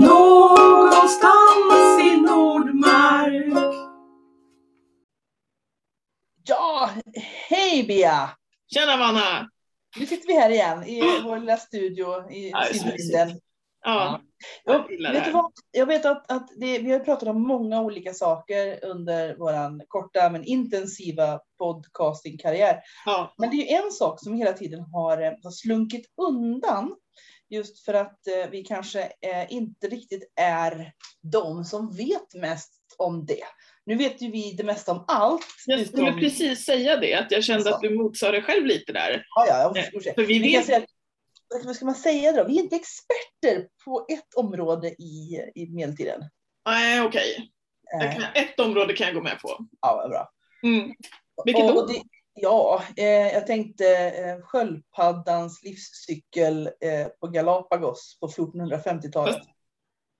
Någonstans i Nordmark. Ja, hej Bea! Tjena Vanna! Nu sitter vi här igen i vår lilla studio i Ja, Silvervinden. Ja, Jag, jag vet, vad? jag vet att, att det, vi har pratat om många olika saker under vår korta men intensiva podcastingkarriär. Ja, Men det är ju en sak som hela tiden har, eh, har slunkit undan. Just för att eh, vi kanske eh, inte riktigt är de som vet mest om det. Nu vet ju vi det mesta om allt. jag skulle utom- precis säga det, att jag kände Alltså. att du motsade dig själv lite där. Ja, ja, jag Eh. För vi vet, säga, vad ska man säga då? Vi är inte experter på ett område i, i medeltiden. nej okej, kan- ett område kan jag gå med på. ja, vad bra. Mm. Vilket Och då? det, ja, eh, jag tänkte eh, sköldpaddans livscykel eh, på Galapagos på 1450-talet.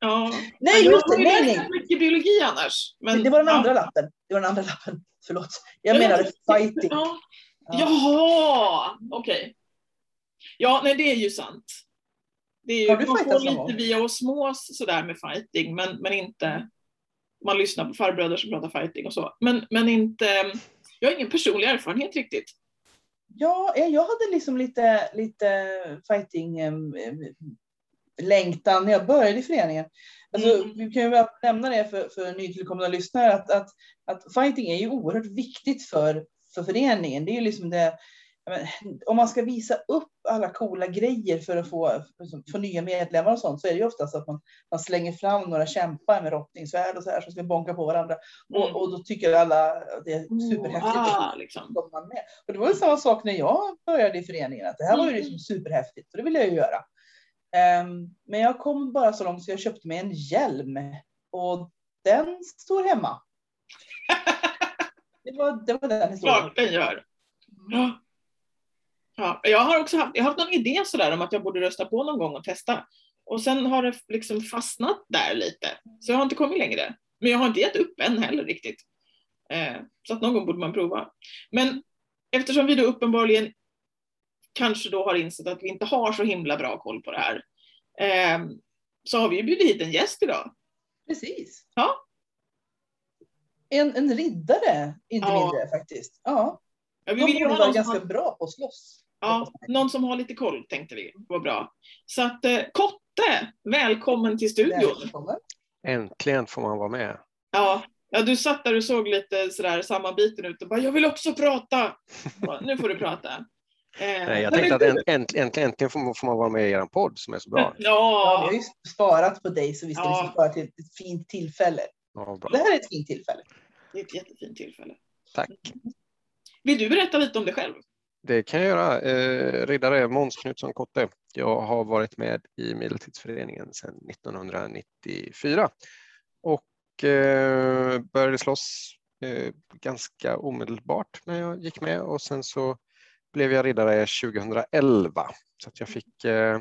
Ja. Nej, just det! Nej, nej! mycket biologi annars. Men, det var den ja. andra lappen. Det var den andra lappen. Förlåt. Jag Ja, menade ja, fighting. Ja. Ja. Jaha, okej. Ja, nej det är ju sant. Det är ju, Har du man får lite gång? via osmos sådär med fighting, men, men inte... Man lyssnar på farbröder som pratar fighting och så. Men, men inte... Jag har ingen personlig erfarenhet riktigt. Ja, eh, jag hade liksom lite, lite fighting em, em, längtan när jag började i föreningen. Alltså, Mm. Vi kan ju väl nämna det för, för nytillkomna lyssnare att, att, att fighting är ju oerhört viktigt för, för föreningen. Det är ju liksom det, om man ska visa upp alla coola grejer för att få, för, för nya medlemmar och sånt så är det ju oftast att man, man slänger fram några kämpar med rottningsvärd och så här som ska bonka på varandra. Mm. Och, och då tycker alla att det är superhäftigt. Ah, liksom. man med. Och det var ju samma sak när jag började i föreningen, att det här var ju Mm. liksom superhäftigt och det ville jag ju göra. Ehm, men jag kom bara så långt så jag köpte mig en hjälm och den står hemma. Det var, det var den historien. Klart den gör. Ja. Ja, jag har också haft, jag har haft någon idé sådär om att jag borde rösta på någon gång och testa. Och sen har det liksom fastnat där lite. Så jag har inte kommit längre. Men jag har inte gett upp än heller riktigt. Eh, så att någon gång borde man prova. Men eftersom vi då uppenbarligen kanske då har insett att vi inte har så himla bra koll på det här. Eh, så har vi ju bjudit hit en gäst idag. Precis. Ja. En, en riddare, inte Ja. mindre faktiskt. Ja. Ja, vi vill ju ha någon som ganska har, bra på att slåss. Ja, någon som har lite koll tänkte vi var bra. Så att eh, Kotte, välkommen till studion. Välkommen. Äntligen får man vara med. Ja, ja, du satt där och såg lite sådär sammanbiten ut och bara jag vill också prata. Bara, Nu får du prata. Eh, Nej, jag tänkte att du- änt- äntligen, äntligen, äntligen får, man, får man vara med i er podd som är så bra. Ja, vi har Ja, ju sparat på dig så vi ska Ja. liksom spara till ett fint tillfälle. Ja, bra. Det här är ett fint tillfälle. det är ett jättefint tillfälle. Tack. Vill du berätta lite om dig själv? Det kan jag göra. Eh, riddare Måns Knutsson Kotte. Jag har varit med i Medeltidsföreningen sedan 1994 och eh, började slåss eh, ganska omedelbart när jag gick med och sen så blev jag riddare 2011 så att jag fick eh,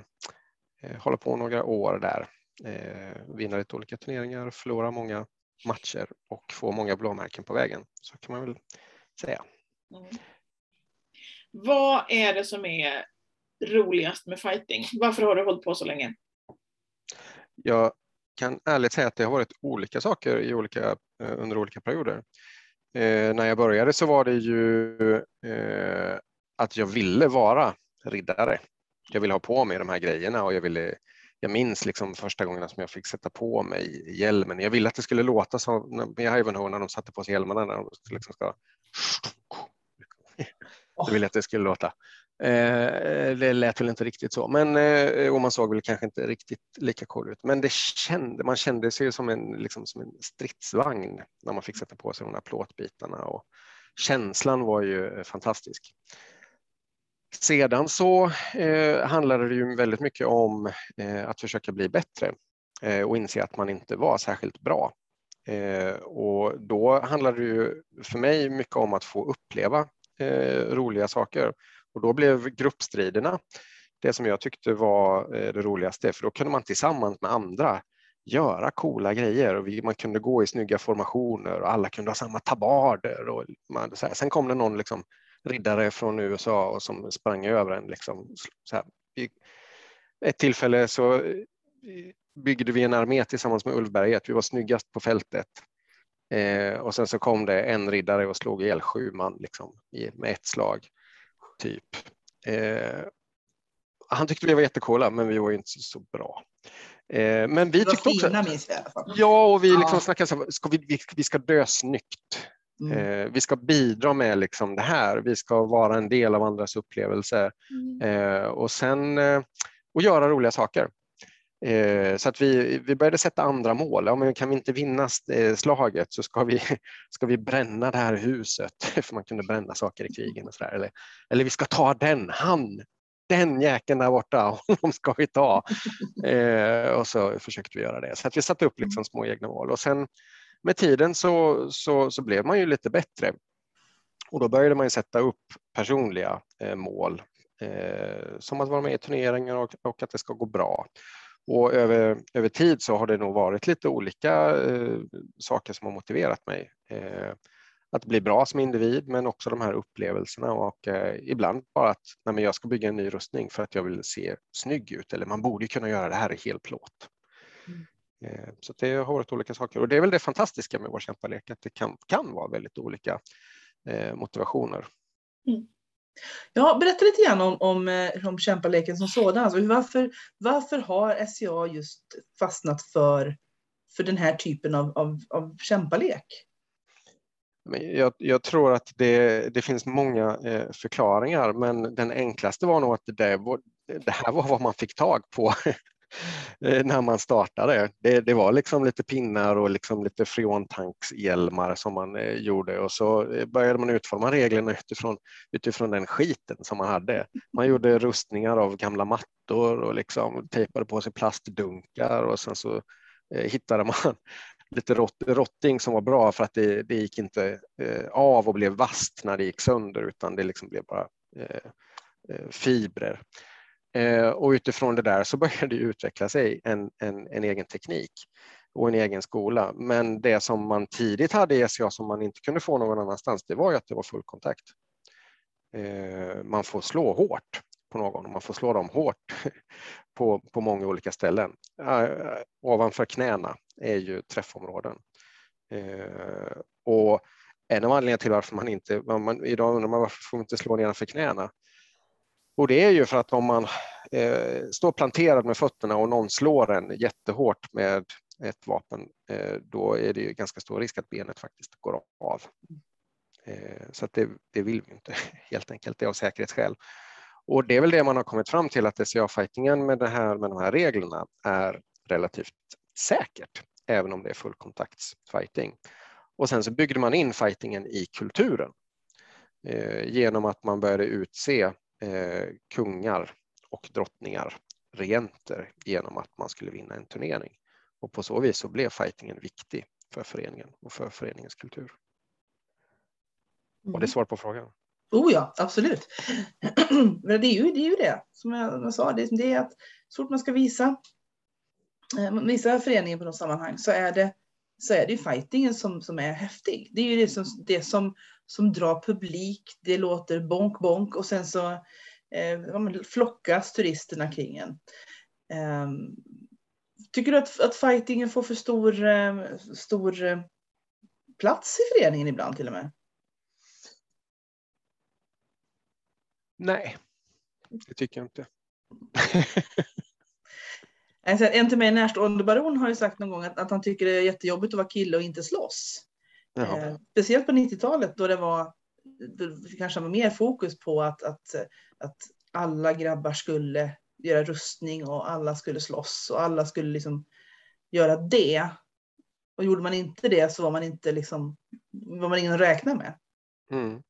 eh, hålla på några år där. Eh, vinna lite olika turneringar, förlora många matcher och få många blåmärken på vägen. Så kan man väl säga. Mm. Vad är det som är roligast med fighting? Varför har du hållit på så länge? Jag kan ärligt säga att det har varit olika saker i olika, eh, under olika perioder. Eh, när jag började så var det ju eh, att jag ville vara riddare. Jag ville ha på mig de här grejerna och jag ville jag minns liksom första gångerna som jag fick sätta på mig hjälmen. Jag ville att det skulle låta som med Ivanhoe när de satte på sig hjälmarna. När de liksom ska... Jag ville att det skulle låta. Eh, det lät väl inte riktigt så, men eh, och man såg väl kanske inte riktigt lika cool ut. Men det kände, man kände sig som en, liksom, som en stridsvagn när man fick sätta på sig de här plåtbitarna och känslan var ju fantastisk. Sedan så eh, handlade det ju väldigt mycket om eh, att försöka bli bättre eh, och inse att man inte var särskilt bra. Eh, och då handlade det ju för mig mycket om att få uppleva Eh, roliga saker och då blev gruppstriderna det som jag tyckte var eh, det roligaste för då kunde man tillsammans med andra göra coola grejer och vi, man kunde gå i snygga formationer och alla kunde ha samma tabarder. Och man, så här. Sen kom det någon liksom, riddare från USA och som sprang över en. Liksom, så här. I ett tillfälle så eh, byggde vi en armé tillsammans med Ulfberget. Vi var snyggast på fältet. Eh, och sen så kom det en riddare och slog ihjäl sju man liksom, i, med ett slag. Typ. Eh, han tyckte vi var jättecoola, men vi var inte så, så bra. Eh, men vi tyckte också... minns jag. Ja, och vi Ja. liksom snackade så ska vi, vi, vi ska dö snyggt. Mm. Eh, vi ska bidra med liksom det här. Vi ska vara en del av andras upplevelser eh, och sen eh, och göra roliga saker. Eh, så att vi, vi började sätta andra mål. Ja, men kan vi inte vinna eh, slaget så ska vi, ska vi bränna det här huset, för man kunde bränna saker i krigen. Och så där. Eller, eller vi ska ta den, han, den jäkeln där borta, honom ska vi ta. Eh, och så försökte vi göra det. Så att vi satte upp liksom små egna mål. Och sen med tiden så, så, så blev man ju lite bättre. Och då började man ju sätta upp personliga eh, mål eh, som att vara med i turneringar och, och att det ska gå bra. Och över, över tid så har det nog varit lite olika eh, saker som har motiverat mig. Eh, att bli bra som individ men också de här upplevelserna och eh, ibland bara att nej, jag ska bygga en ny rustning för att jag vill se snygg ut eller man borde kunna göra det här i helplåt. Eh, Så det har varit olika saker och det är väl det fantastiska med vår kämpalek att det kan, kan vara väldigt olika eh, motivationer. Ja, berätta lite grann om, om, eh, om kämpaleken som sådan. Alltså, varför, varför har SCA just fastnat för, för den här typen av, av, av kämpalek? Jag, jag tror att det, det finns många eh, förklaringar, men den enklaste var nog att det, det här var vad man fick tag på Eh, när man startade. Det, det var liksom lite pinnar och liksom lite freontankshjälmar som man eh, gjorde och så eh, började man utforma reglerna utifrån, utifrån den skiten som man hade. Man gjorde rustningar av gamla mattor och liksom tejpade på sig plastdunkar och sen så hittade man lite rott, rotting som var bra för att det, det gick inte eh, av och blev vasst när det gick sönder utan det liksom blev bara eh, eh, fibrer. Eh, och utifrån det där så började det utveckla sig en, en, en egen teknik och en egen skola. Men det som man tidigt hade i SCA som man inte kunde få någon annanstans, det var ju att det var full kontakt. Eh, man får slå hårt på någon och man får slå dem hårt på, på många olika ställen. Eh, ovanför knäna är ju träffområden. Eh, och en av anledningarna till varför man inte, man, idag undrar man varför får man inte slå nedanför knäna? Och det är ju för att om man eh, står planterad med fötterna och någon slår en jättehårt med ett vapen, eh, då är det ju ganska stor risk att benet faktiskt går av. Eh, så att det, det vill vi inte helt enkelt, det är av säkerhetsskäl. Och det är väl det man har kommit fram till att SCA-fightingen med, det här, med de här reglerna är relativt säkert, även om det är fullkontaktsfighting. Och sen så byggde man in fightingen i kulturen eh, genom att man började utse eh, kungar och drottningar, regenter, genom att man skulle vinna en turnering. Och på så vis så blev fightingen viktig för föreningen och för föreningens kultur. Och det är svar på frågan. Oh ja, absolut. Det är ju det, är ju det som jag, jag sa, det, det är att så fort man ska visa, eh, visa föreningen på något sammanhang så är det, så är det ju fightingen som, som är häftig. Det är ju det som, det som, som drar publik, det låter bonk bonk och sen så eh, flockas turisterna kring en. Eh, tycker du att, att fightingen får för stor, eh, stor eh, plats i föreningen ibland till och med? Nej, det tycker jag inte. Alltså, En till mig närstående baron har ju sagt någon gång att, att han tycker det är jättejobbigt att vara kille och inte slåss. Eh, speciellt på 90-talet då det var då kanske var mer fokus på att, att, att alla grabbar skulle göra rustning och alla skulle slåss och alla skulle liksom göra det. Och gjorde man inte det så var man inte liksom, var man ingen att räkna med. Mm.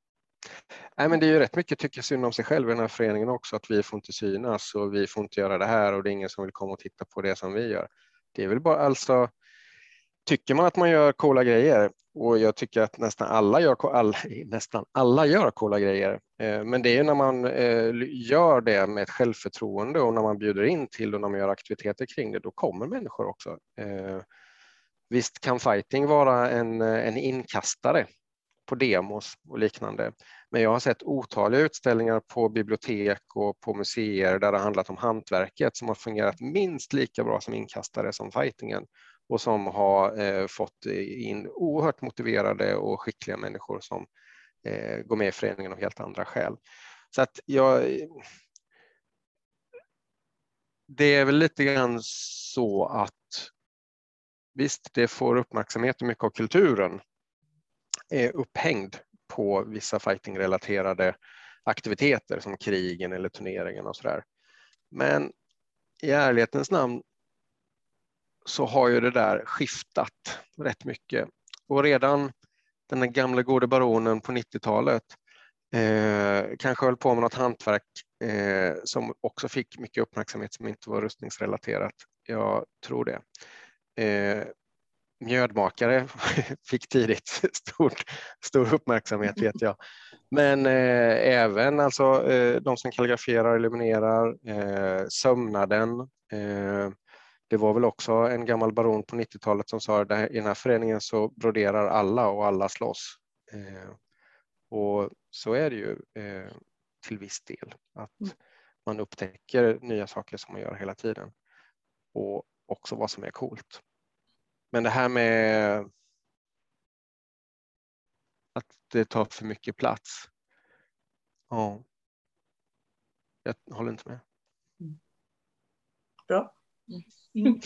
Nej, men det är ju rätt mycket tycker synd om sig själv i den här föreningen också, att vi får inte synas och vi får inte göra det här och det är ingen som vill komma och titta på det som vi gör. Det är väl bara alltså, tycker man att man gör coola grejer och jag tycker att nästan alla gör, all, nästan alla gör coola grejer, eh, men det är när man eh, gör det med ett självförtroende och när man bjuder in till och när man gör aktiviteter kring det, då kommer människor också. Eh, visst kan fighting vara en, en inkastare på demos och liknande. Men jag har sett otaliga utställningar på bibliotek och på museer där det handlat om hantverket som har fungerat minst lika bra som inkastare som fightingen och som har eh, fått in oerhört motiverade och skickliga människor som eh, går med i föreningen av helt andra skäl. Så att jag, det är väl lite grann så att visst, det får uppmärksamhet och mycket av kulturen är upphängd på vissa fightingrelaterade aktiviteter som krigen eller turneringen och sådär. Men i ärlighetens namn så har ju det där skiftat rätt mycket. Och redan den där gamla gode baronen på 90-talet eh, kanske höll på med något hantverk eh, som också fick mycket uppmärksamhet som inte var rustningsrelaterat. Jag tror det. Eh, mjödmakare fick tidigt stort, stor uppmärksamhet vet jag. Men eh, även alltså, eh, de som kalligraferar, illuminerar, eh, sömnaden. Eh, det var väl också en gammal baron på 90-talet som sa att i den här föreningen så broderar alla och alla slåss. Eh, och så är det ju eh, till viss del. Att mm. man upptäcker nya saker som man gör hela tiden. Och också vad som är coolt. Men det här med att det tar för mycket plats. Ja. Jag håller inte med. Bra. Mm.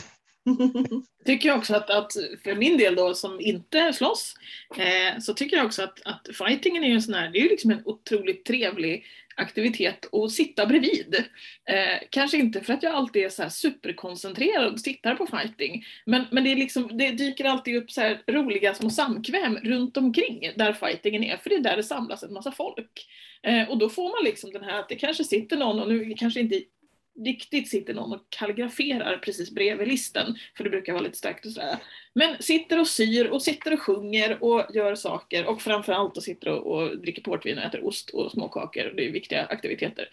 tycker jag också att, att, för min del då som inte slåss, eh, så tycker jag också att, att fightingen är ju en sån här, det är ju liksom en otroligt trevlig aktivitet att sitta bredvid. Eh, kanske inte för att jag alltid är så här superkoncentrerad och tittar på fighting, men, men det, är liksom, det dyker alltid upp så här roliga små samkväm runt omkring där fightingen är, för det är där det samlas en massa folk. Eh, och då får man liksom den här att det kanske sitter någon, och nu kanske inte riktigt sitter någon och kalligraferar precis bredvid listen, för det brukar vara lite starkt och sådär. Men sitter och syr och sitter och sjunger och gör saker och framförallt och sitter och, och dricker portvin och äter ost och småkakor. Det är viktiga aktiviteter.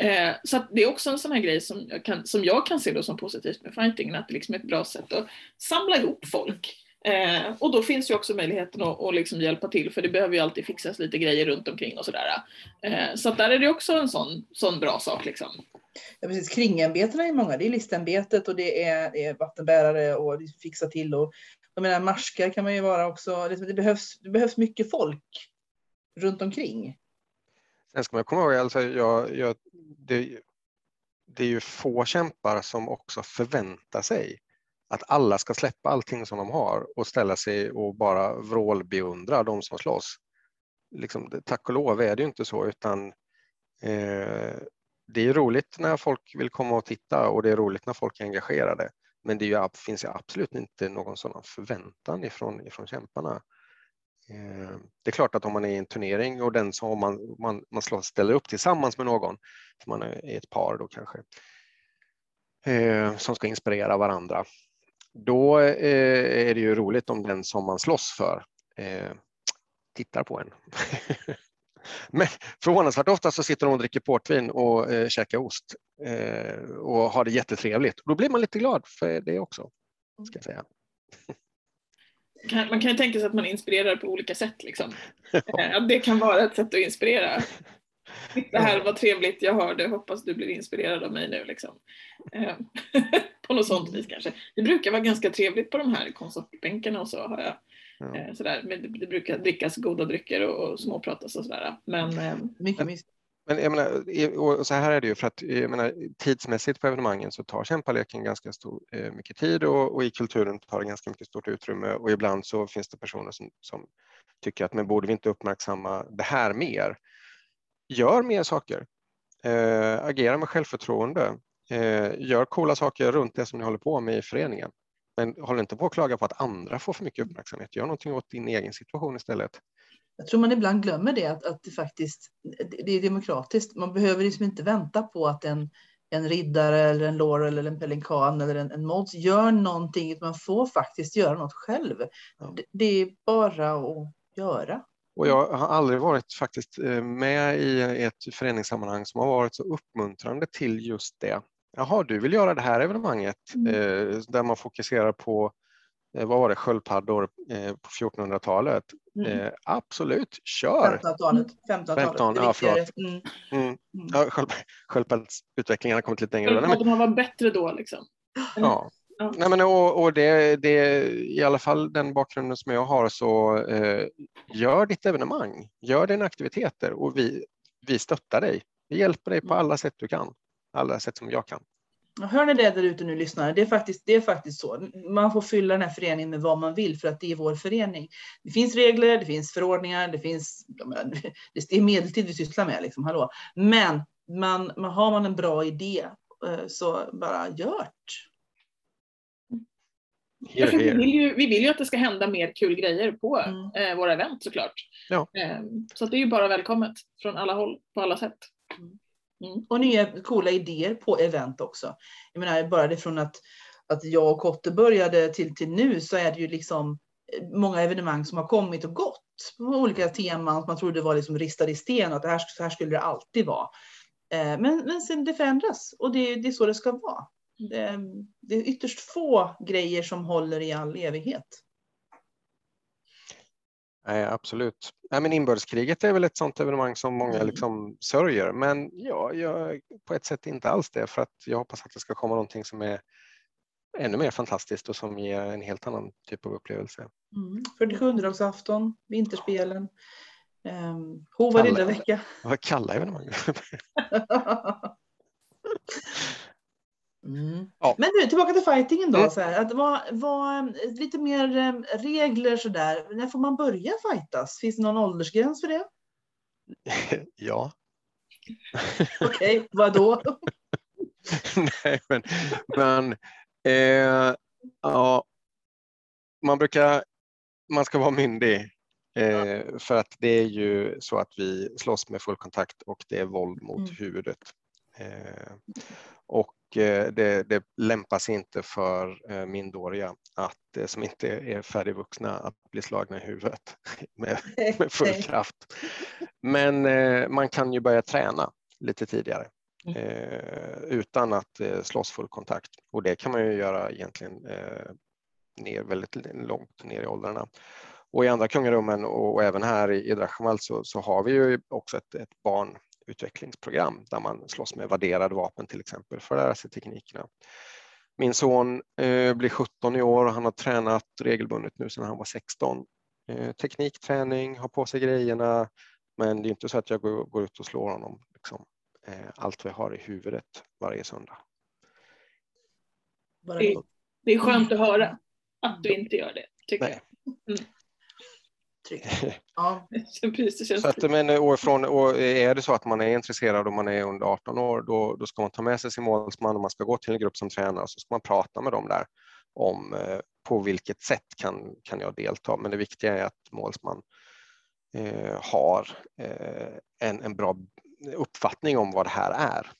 Eh, så det är också en sån här grej som jag kan, som jag kan se då som positivt med fightingen, att det liksom är ett bra sätt att samla ihop folk. Eh, och då finns ju också möjligheten att, att liksom hjälpa till för det behöver ju alltid fixas lite grejer runt omkring och sådär. Eh, så där är det också en sån, sån bra sak. Liksom. Ja, precis. Kringämbetena är många. Det är listämbetet och det är, det är vattenbärare och fixa till. Och, jag menar, marskar kan man ju vara också. Det behövs, det behövs mycket folk runt omkring. Sen ska man komma ihåg, alltså, jag, jag, det, det är ju få kämpar som också förväntar sig att alla ska släppa allting som de har och ställa sig och bara vrålbeundra de som slåss. Liksom, tack och lov är det ju inte så, utan eh, det är roligt när folk vill komma och titta och det är roligt när folk är engagerade. Men det ju, finns ju absolut inte någon sådan förväntan ifrån, ifrån kämparna. Eh, det är klart att om man är i en turnering och den som man, man, man slår, ställer upp tillsammans med någon, för man är ett par då kanske, eh, som ska inspirera varandra, då eh, är det ju roligt om den som man slåss för eh, tittar på en. Men förvånansvärt ofta så sitter de och dricker portvin och eh, käkar ost eh, och har det jättetrevligt. Då blir man lite glad för det också, ska jag säga. Man kan ju tänka sig att man inspirerar på olika sätt. Liksom. Eh, det kan vara ett sätt att inspirera. Det här var trevligt, jag hörde, hoppas du blir inspirerad av mig nu. Liksom. Eh, på något sånt vis kanske. Det brukar vara ganska trevligt på de här konsertbänkarna och så har jag. Ja. Eh, sådär. Men det brukar drickas goda drycker och, och småpratas och sådär. Men, eh, mycket mysigt. Men jag menar, och så här är det ju för att jag menar, tidsmässigt på evenemangen så tar kämpaleken ganska stor, mycket tid och, och, i kulturen tar det ganska mycket stort utrymme och ibland så finns det personer som, som tycker att men borde vi inte uppmärksamma det här mer? gör mer saker. Eh, agera med självförtroende. Eh, gör coola saker runt det som ni håller på med i föreningen. Men håll inte på att klaga på att andra får för mycket uppmärksamhet. Gör någonting åt din egen situation istället. Jag tror man ibland glömmer det, att, att det faktiskt det är demokratiskt. Man behöver liksom inte vänta på att en, en riddare eller en laurel eller en pelikan eller en, en mods gör någonting. Man får faktiskt göra något själv. Ja. Det, det, är bara att göra. Och jag har aldrig varit faktiskt eh, med i ett föreningssammanhang som har varit så uppmuntrande till just det. Jaha, du vill göra det här evenemanget mm. eh, där man fokuserar på eh, vad var det, sköldpaddor eh, på 1400-talet. Mm. Eh, absolut, kör! 1500-talet. 1500-talet. 15, det ja, förlåt. Mm. Mm. Mm. Ja, sköld, sköldpaddsutvecklingen har kommit lite längre. Sköldpaddorna var bättre då liksom. ja. Ja. Nej, men, och, och det, det, i alla fall den bakgrunden som jag har så gör ditt evenemang, gör dina aktiviteter och vi, vi stöttar dig. Vi hjälper dig på alla sätt du kan, alla sätt som jag kan. Hör ni det där ute nu lyssnare? Det är, faktiskt, det är faktiskt så. Man får fylla den här föreningen med vad man vill för att det är vår förening. Det finns regler, det finns förordningar, det finns... Det är medeltid vi sysslar med, liksom, hallå. Men man, man, har man en bra idé eh, så bara gjort. Here, för vi, here. vill ju, vi vill ju att det ska hända mer kul grejer på Mm. eh, våra event såklart. Ja. Eh, så att det är ju bara välkommet från alla håll på alla sätt. Och nya coola idéer på event också. Jag menar, bara det från att, att jag och Kotte började till, till nu så är det ju liksom eh, många evenemang som har kommit och gått på olika teman. Man trodde det var liksom ristade i sten och att det här, så här skulle det alltid vara. Eh, Men, men sen det förändras och det, det är så det ska vara. Det, det är ytterst få grejer som håller i all evighet. Nej, absolut. Nej, men inbördeskriget är väl ett sådant evenemang som många Mm. liksom sörjer, men ja, jag på ett sätt inte alls det, för att jag hoppas att det ska komma någonting som är ännu mer fantastiskt och som ger en helt annan typ av upplevelse. Mm. 47-dagsafton, vinterspelen, Hova Alla- riddarvecka. Vad kallar evenemang? Mm. Ja. Men du, tillbaka till fightingen då. Mm. Så här, att vad, vad, lite mer eh, regler sådär. När får man börja fightas? Finns det någon åldersgräns för det? ja. Okej, vad då? Nej, men, men eh, ja, man brukar, man ska vara myndig eh, för att det är ju så att vi slåss med full kontakt och det är våld mot Mm. huvudet. Eh, och eh, det, det lämpar sig inte för eh, att, eh, som inte är färdigvuxna att bli slagna i huvudet med, med full kraft. Men man kan ju börja träna lite tidigare Mm. utan att eh, slåss full kontakt. Och det kan man ju göra egentligen ner väldigt långt ner i åldrarna. Och i andra kungarummen och, även här i, i Drachenwald så, så har vi ju också ett, ett barnutvecklingsprogram där man slåss med värderade vapen till exempel för att lära sig teknikerna. Min son eh, blir 17 i år och han har tränat regelbundet nu sedan han var 16. Eh, teknikträning, har på sig grejerna, men det är inte så att jag går, går ut och slår honom liksom, eh, allt vi har i huvudet varje söndag. Det, det är skönt att höra att du inte gör det, tycker Nej. jag. Precis, det känns Så att, men, och ifrån, och är det så att man är intresserad och man är under 18 år, då, då ska man ta med sig sin målsman och man ska gå till en grupp som tränar och så ska man prata med dem där om eh, på vilket sätt kan, kan jag delta. Men det viktiga är att målsman eh, har eh, en, en bra uppfattning om vad det här är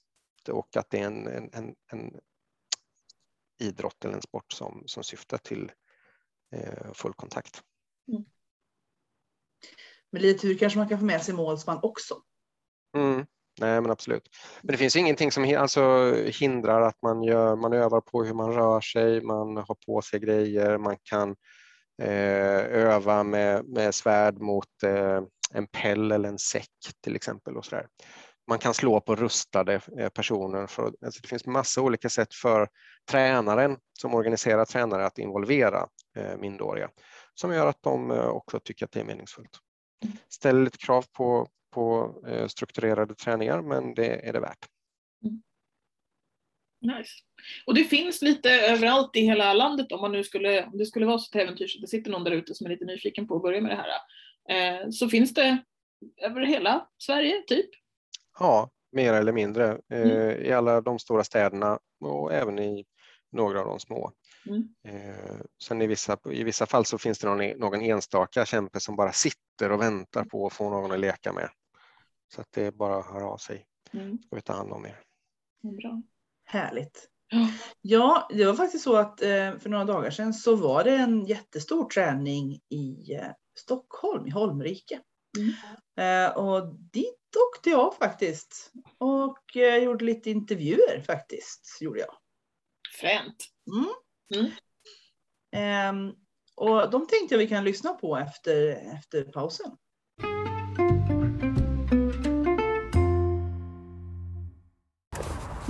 och att det är en, en, en, en idrott eller en sport som, som syftar till eh, full kontakt. Med lite tur kanske man kan få med sig målsman också. Mm. Nej, men absolut. Men det finns ingenting som alltså, hindrar att man, gör, man övar på hur man rör sig, man har på sig grejer, man kan eh, öva med, med svärd mot eh, en pell eller en säck till exempel. Och så där. Man kan slå på rustade eh, personer. För, alltså, det finns massa olika sätt för tränaren som organiserar tränare att involvera eh, minderåriga som gör att de eh, också tycker att det är meningsfullt. Ställer lite krav på, på eh, strukturerade träningar, men det är det värt. Nice. Och det finns lite överallt i hela landet om man nu skulle, om det skulle vara så till äventyrs att det sitter någon där ute som är lite nyfiken på att börja med det här. Eh, så finns det över hela Sverige, typ. Ja, mer eller mindre eh, Mm. i alla de stora städerna och även i några av de små. Mm. Eh, sen i vissa, i vissa fall så finns det någon, någon enstaka kämpe som bara sitter och väntar på att få någon att leka med. Så att det är bara att höra av sig. Mm. Ska vi ta hand om er. Bra. Härligt. Ja. Det var faktiskt så att eh, för några dagar sedan så var det en jättestor träning i eh, Stockholm, i Holmrike. Mm. Och dit åkte jag faktiskt. Och gjorde lite intervjuer faktiskt, gjorde jag. Fränt. Mm. Mm. Ehm, och de tänkte jag vi kan lyssna på efter, efter pausen.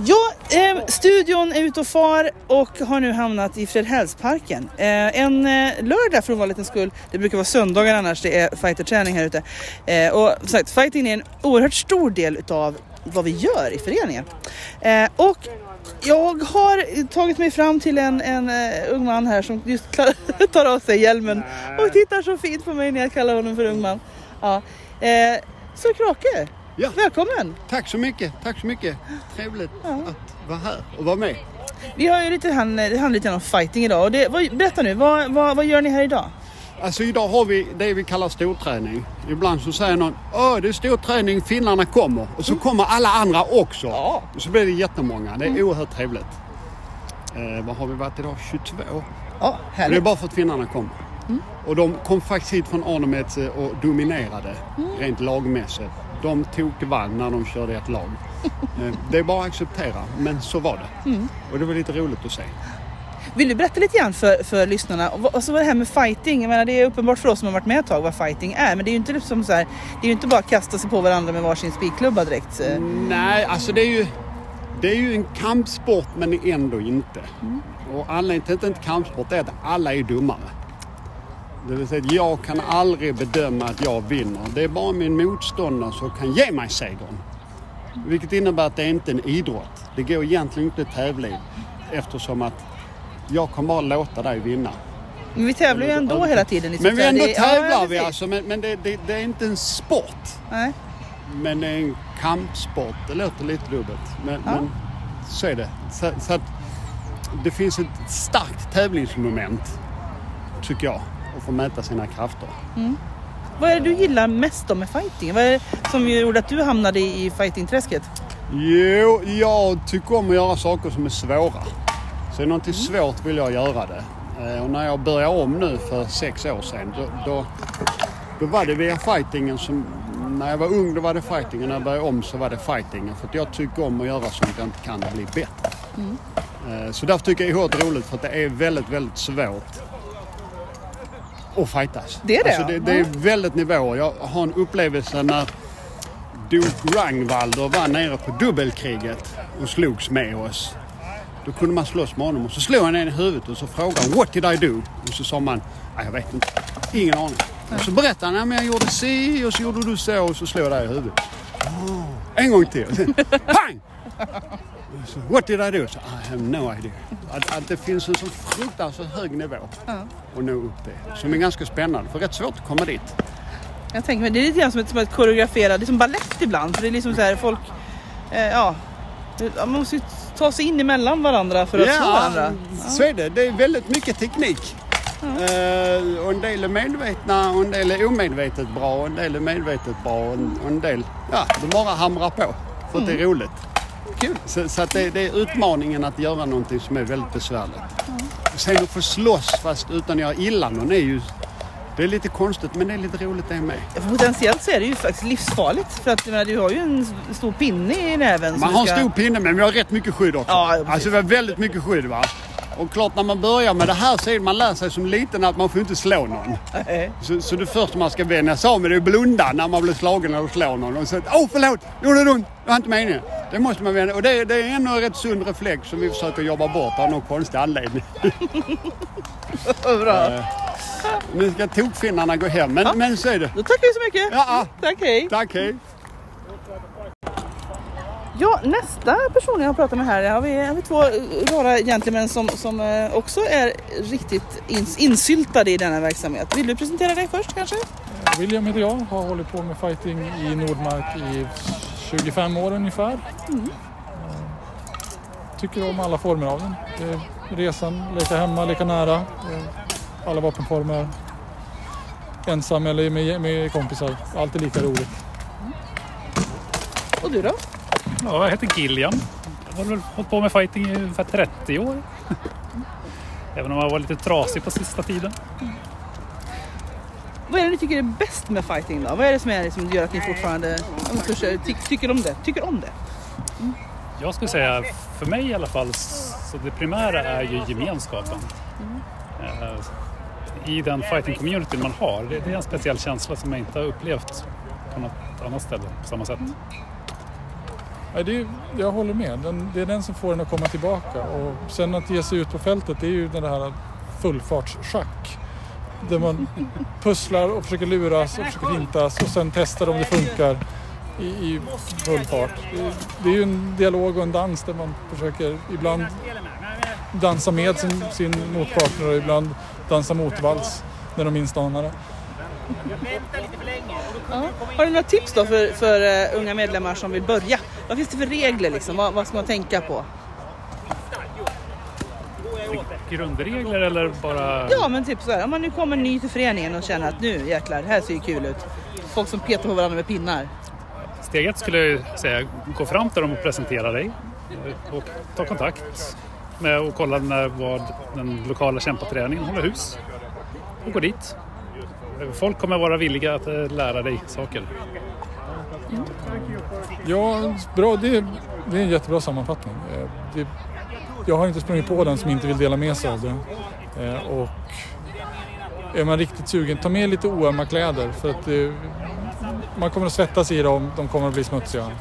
Ja, eh, studion är ute och far och har nu hamnat i Fredhällsparken. Eh, en eh, lördag för ovanlighetens skull. Det brukar vara söndagar annars det är fighterträning här ute. Eh, och som sagt, fighting är en oerhört stor del utav vad vi gör i föreningen. Eh, och jag har tagit mig fram till en, en uh, ung man här som just tar av sig hjälmen och tittar så fint på mig när jag kallar honom för ung man. Ja. Eh, så Krake, Ja. välkommen! Tack så mycket, tack så mycket. Trevligt Ja. att vara här och vara med. Vi har ju lite, det handlar lite om fighting idag. Och det, vad, berätta nu, vad, vad, vad gör ni här idag? Alltså idag har vi det vi kallar storträning. Ibland så säger någon Åh, det är storträning, finnarna kommer. Och så kommer alla andra också. Ja. Och så blir det jättemånga. Det är oerhört trevligt. Eh, vad har vi varit idag? 22? Ja, Och det är härligt. bara för att finnarna kommer. Och de kom faktiskt hit från Arnemet och dominerade rent lagmässigt. De tog vann när de körde ett lag. Eh, det är bara att acceptera, men så var det. Och det var lite roligt att se. Vill du berätta lite grann för, för lyssnarna? Och vad- Alltså vad det här med fighting, jag menar det är uppenbart för oss som har varit med ett tag vad fighting är. Men det är ju inte liksom så här, det är ju inte bara att kasta sig på varandra med varsin spikklubba direkt. eh. Nej, alltså det är ju, det är ju en kampsport men ändå inte. Och anledningen till att det inte är en kampsport är att alla är dummare. Det vill säga jag kan aldrig bedöma att jag vinner. Det är bara min motståndare som kan ge mig segern. Vilket innebär att det är inte en idrott. Det går egentligen inte att tävla i eftersom att jag kommer bara låta dig vinna. Men vi tävlar ju ändå hela tiden. Liksom, Men vi ändå tävlar vi alltså. Men, men det, det, det är inte en sport. Nej. Men det är en kampsport. Det låter lite dubbelt. Men, Ja. men så är det. Så, så att det finns ett starkt tävlingsmoment, tycker jag, att få mäta sina krafter. Vad är det du gillar mest då med fighting? Vad är det som gjorde att du hamnade i i fightingträsket? Jo, jag tycker om att göra saker som är svåra. Så är det någonting svårt vill jag göra det. Eh, Och när jag började om nu för sex år sedan, då, då, då var det via fightingen som... När jag var ung då var det fightingen, när jag började om så var det fightingen. För att jag tycker om att göra sånt jag inte kan bli bättre. Eh, Så därför tycker jag det är roligt för att det är väldigt, väldigt svårt att fightas. Det är det, Alltså det, det är väldigt nivåer. Jag har en upplevelse när Duke Rangvalder var nere på dubbelkriget och slogs med oss. Då kunde man slåss med honom och så slog han en i huvudet och så frågade han What did I do? Och så sa man jag vet inte. Ingen aning. Och så berättade han, ja, jag gjorde si och så gjorde du så och så slog jag dig i huvudet. "Oh." En gång till. Sen, Pang! Så, What did I do? Så, I have no idea. Att, att det finns en så fruktansvärt hög nivå att nå upp det. Som är ganska spännande för rätt svårt att komma dit. Jag tänker mig, det är lite grann som ett, som ett koreograferat, det är som balett ibland. För det är liksom så här folk, eh, ja, man måste ju ta sig in emellan varandra för att slå varandra. så är det. Det är väldigt mycket teknik. Eh, och en del är medvetna och en del är omedvetet bra och en del är medvetet bra och en, och en del, ja, de bara hamrar på för att det är roligt. Kul. Så, så det, det är utmaningen att göra någonting som är väldigt besvärligt. Sen att få slåss fast utan att göra illa någon är ju, det är lite konstigt men det är lite roligt det med. Potentiellt så är det ju faktiskt livsfarligt för att menar, du har ju en stor pinne i näven. Man har en ska- stor pinne men vi har rätt mycket skydd också. Ja, precis. alltså vi har väldigt mycket skydd va. Och klart när man börjar med det här så är man lär sig som liten att man får inte slå någon. Nej. Så, så det första man ska vänja sig av med det är att blunda när man blir slagen eller slår någon. Och så åh förlåt, gjorde det ont? Det var inte meningen. Det måste man vänja Och det, det är en rätt sund reflex som vi försöker jobba bort av någon konstig anledning. Bra. Eh, Nu ska tokfinnarna gå hem men, men så är det. Då tackar vi så mycket. Ja, ja. Tack, hej. Tack hej. Ja, nästa person jag har pratat med här har vi, har vi två eh, rara gentlemän som, som eh, också är riktigt ins, insyltade i denna verksamhet. Vill du presentera dig först kanske? William heter jag, har hållit på med fighting i Nordmark i 25 år ungefär. Eh, Tycker om alla former av den. Resan, leka hemma, leka nära. Alla vapenformer. Ensam eller med, med kompisar. Allt är lika roligt. Och du då? Ja, jag heter Gilliam. Jag har väl hållit på med fighting i ungefär 30 år. Även om jag var lite trasig på sista tiden. Vad är det ni tycker är bäst med fighting då? Vad är det som är det som gör att ni fortfarande ty, tycker om det? Tycker om det? Jag skulle säga, för mig i alla fall, så det primära är ju gemenskapen. Eh, I den fighting community man har. Det, det är en speciell känsla som jag inte har upplevt på något annat ställe på samma sätt. Ja, det är, jag håller med. Den, det är den som får den att komma tillbaka. Och sen att ge sig ut på fältet, det är ju den här fullfartsschack. Där man pusslar och försöker luras och försöker hintas och sen testar om det funkar i, i full fart. Det, det är ju en dialog och en dans där man försöker ibland dansa med sin, sin motpartner och ibland dansa motvalls när de minst anar det. Ja. Har du några tips då för, för eh, unga medlemmar som vill börja? Vad finns det för regler liksom? Vad, vad ska man tänka på? Grundregler eller bara... Ja men typ så här, om man nu kommer ny till föreningen och känner att nu jäklar, det här ser ju kul ut. Folk som petar på varandra med pinnar. Steg ett skulle jag säga, gå fram till dem och presentera dig och ta kontakt med och kolla när, vad den lokala kämpaträningen håller hus och gå dit. Folk kommer vara villiga att eh, lära dig saker. Ja, bra. Det, det är en jättebra sammanfattning. Eh, det, jag har inte sprungit på den som inte vill dela med sig av det. Eh, och är man riktigt sugen, ta med lite oömma kläder för att det, man kommer att svettas i dem, de kommer att bli smutsiga.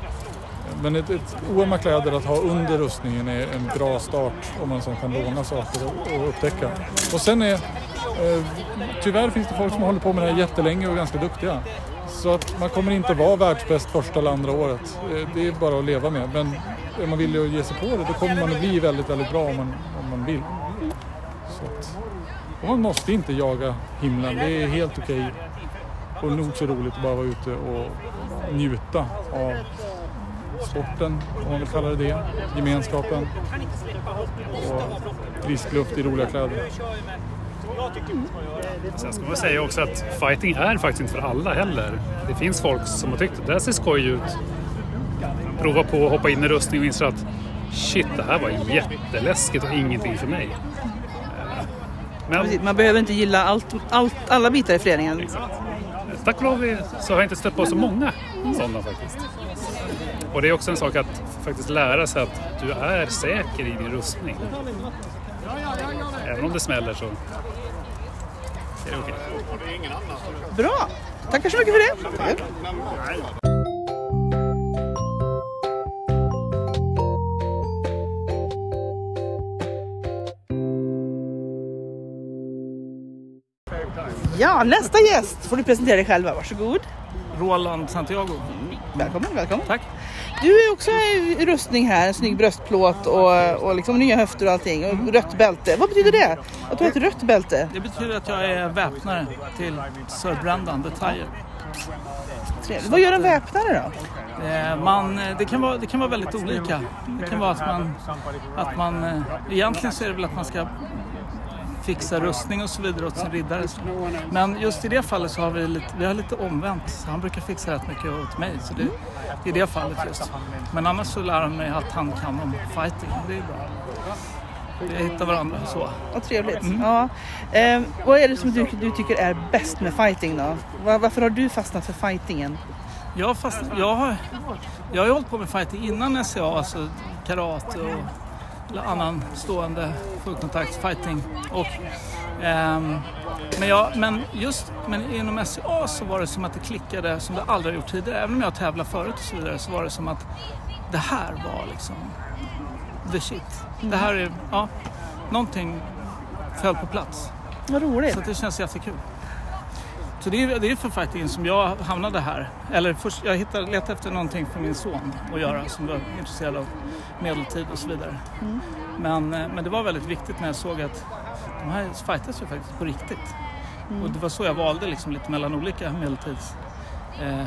Men ett, ett oömma kläder att ha under rustningen är en bra start om man som kan låna saker och, och upptäcka. Och sen är, eh, tyvärr finns det folk som håller på med det här jättelänge och är ganska duktiga. Så att man kommer inte vara världsbäst första eller andra året. Eh, det är bara att leva med. Men är man villig att ge sig på det då kommer man att bli väldigt, väldigt bra om man, om man vill. Så att, och man måste inte jaga himlen. Det är helt okej och nog så roligt att bara vara ute och njuta av sporten, om man vill kalla det det, gemenskapen och frisk luft i roliga kläder. Sen ska man säga också att fighting är faktiskt inte för alla heller. Det finns folk som har tyckt att det här ser skoj ut. Prova på att hoppa in i rustning och inser att shit, det här var jätteläskigt och ingenting för mig. Men Man behöver inte gilla allt, allt, alla bitar i föreningen. tack och lov så har jag inte stött på så många sådana faktiskt. Och det är också en sak att faktiskt lära sig att du är säker i din rustning. Även om det smäller så är det okej. Bra! Tackar så mycket för det. Ja, nästa gäst får du presentera dig själva. Varsågod. Roland Santiago. Välkommen, välkommen. Tack. Du är också i rustning här, en snygg bröstplåt och, och liksom nya höfter och allting. Och rött bälte. Vad betyder det? Att du har ett rött bälte? Det betyder att jag är väpnare till The Tire. Trevligt. Vad gör en väpnare då? Eh, Man, eh, det, kan vara, det kan vara väldigt olika. Det kan vara att man, att man... eh, Egentligen så är det väl att man ska fixa rustning och så vidare åt sin riddare. Men just i det fallet så har vi lite, vi har lite omvänt. Så han brukar fixa rätt mycket åt mig. Så det, i det fallet just. Men annars så lär han mig att han kan om fighting. Det är bra. Vi hittar varandra så. Vad trevligt. Ja. Eh, vad är det som du, du tycker är bäst med fighting då? Var, varför har du fastnat för fightingen? Jag, har fast, jag, har, jag har ju hållit på med fighting innan SCA, alltså karate och annan stående fullkontakt fighting. Och, ehm, men, jag, men just men inom SCA så var det som att det klickade som det aldrig har gjort tidigare. Även om jag tävlat förut och så vidare så var det som att det här var liksom the shit. Det här är, ja, någonting föll på plats. Vad roligt. Så det känns jättekul. Så det är, det är för fightingen som jag hamnade här. Eller först, jag hittade, letade efter någonting för min son att göra som var intresserad av medeltid och så vidare. Men, eh, men det var väldigt viktigt när jag såg att de här fightas ju faktiskt på riktigt. Och det var så jag valde liksom lite mellan olika medeltids eh,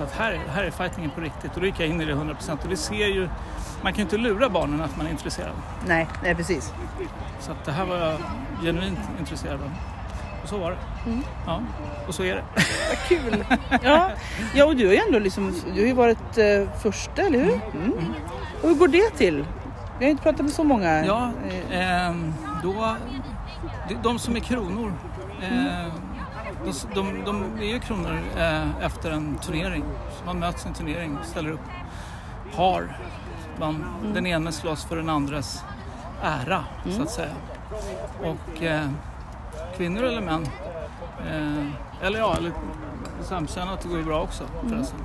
att här, här är fightingen på riktigt och då gick jag in i det 100% och det ser ju, man kan ju inte lura barnen att man är intresserad. Nej, nej precis. Så att det här var jag genuint intresserad av. Och så var det. Ja, och så är det. Vad kul. Ja. ja, och du har ju ändå liksom, du har ju varit eh, första, eller hur? Mm. Och hur går det till? Vi har inte pratat med så många. Ja, ehm, då, de, som är kronor, eh, de, de, de är ju kronor eh, efter en turnering. Så man möts i en turnering, ställer upp par. Man, Den ene slåss för den andres ära, så att säga. Och eh, kvinnor eller män, eh, eller ja, eller samkönat går ju bra också förresten.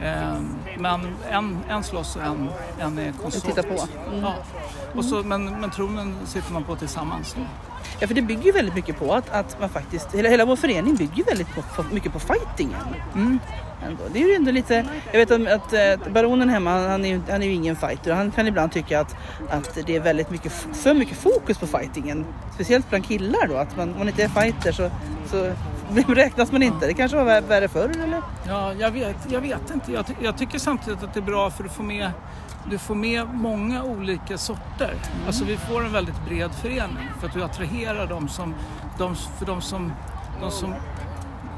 Eh, men en, en slåss och en, en är konsult. tittar på. Mm. Ja. Och så, men, men tronen sitter man på tillsammans. Ja, för det bygger ju väldigt mycket på att, att man faktiskt, hela, hela vår förening bygger väldigt på, på, mycket på fightingen. Mm. Ändå. Det är ju ändå lite, jag vet att, att eh, baronen hemma, han, är, han är ju ingen fighter. Han kan ibland tycka att, att det är väldigt mycket, för mycket fokus på fightingen. Speciellt bland killar då, att man, om man inte är fighter så, så räknas man inte. Det kanske var vär- värre förr eller? Ja, jag vet, jag vet inte. Jag, ty- jag tycker samtidigt att det är bra för du får med, du får med många olika sorter. Alltså vi får en väldigt bred förening för att du attraherar de som, de, för de som, de som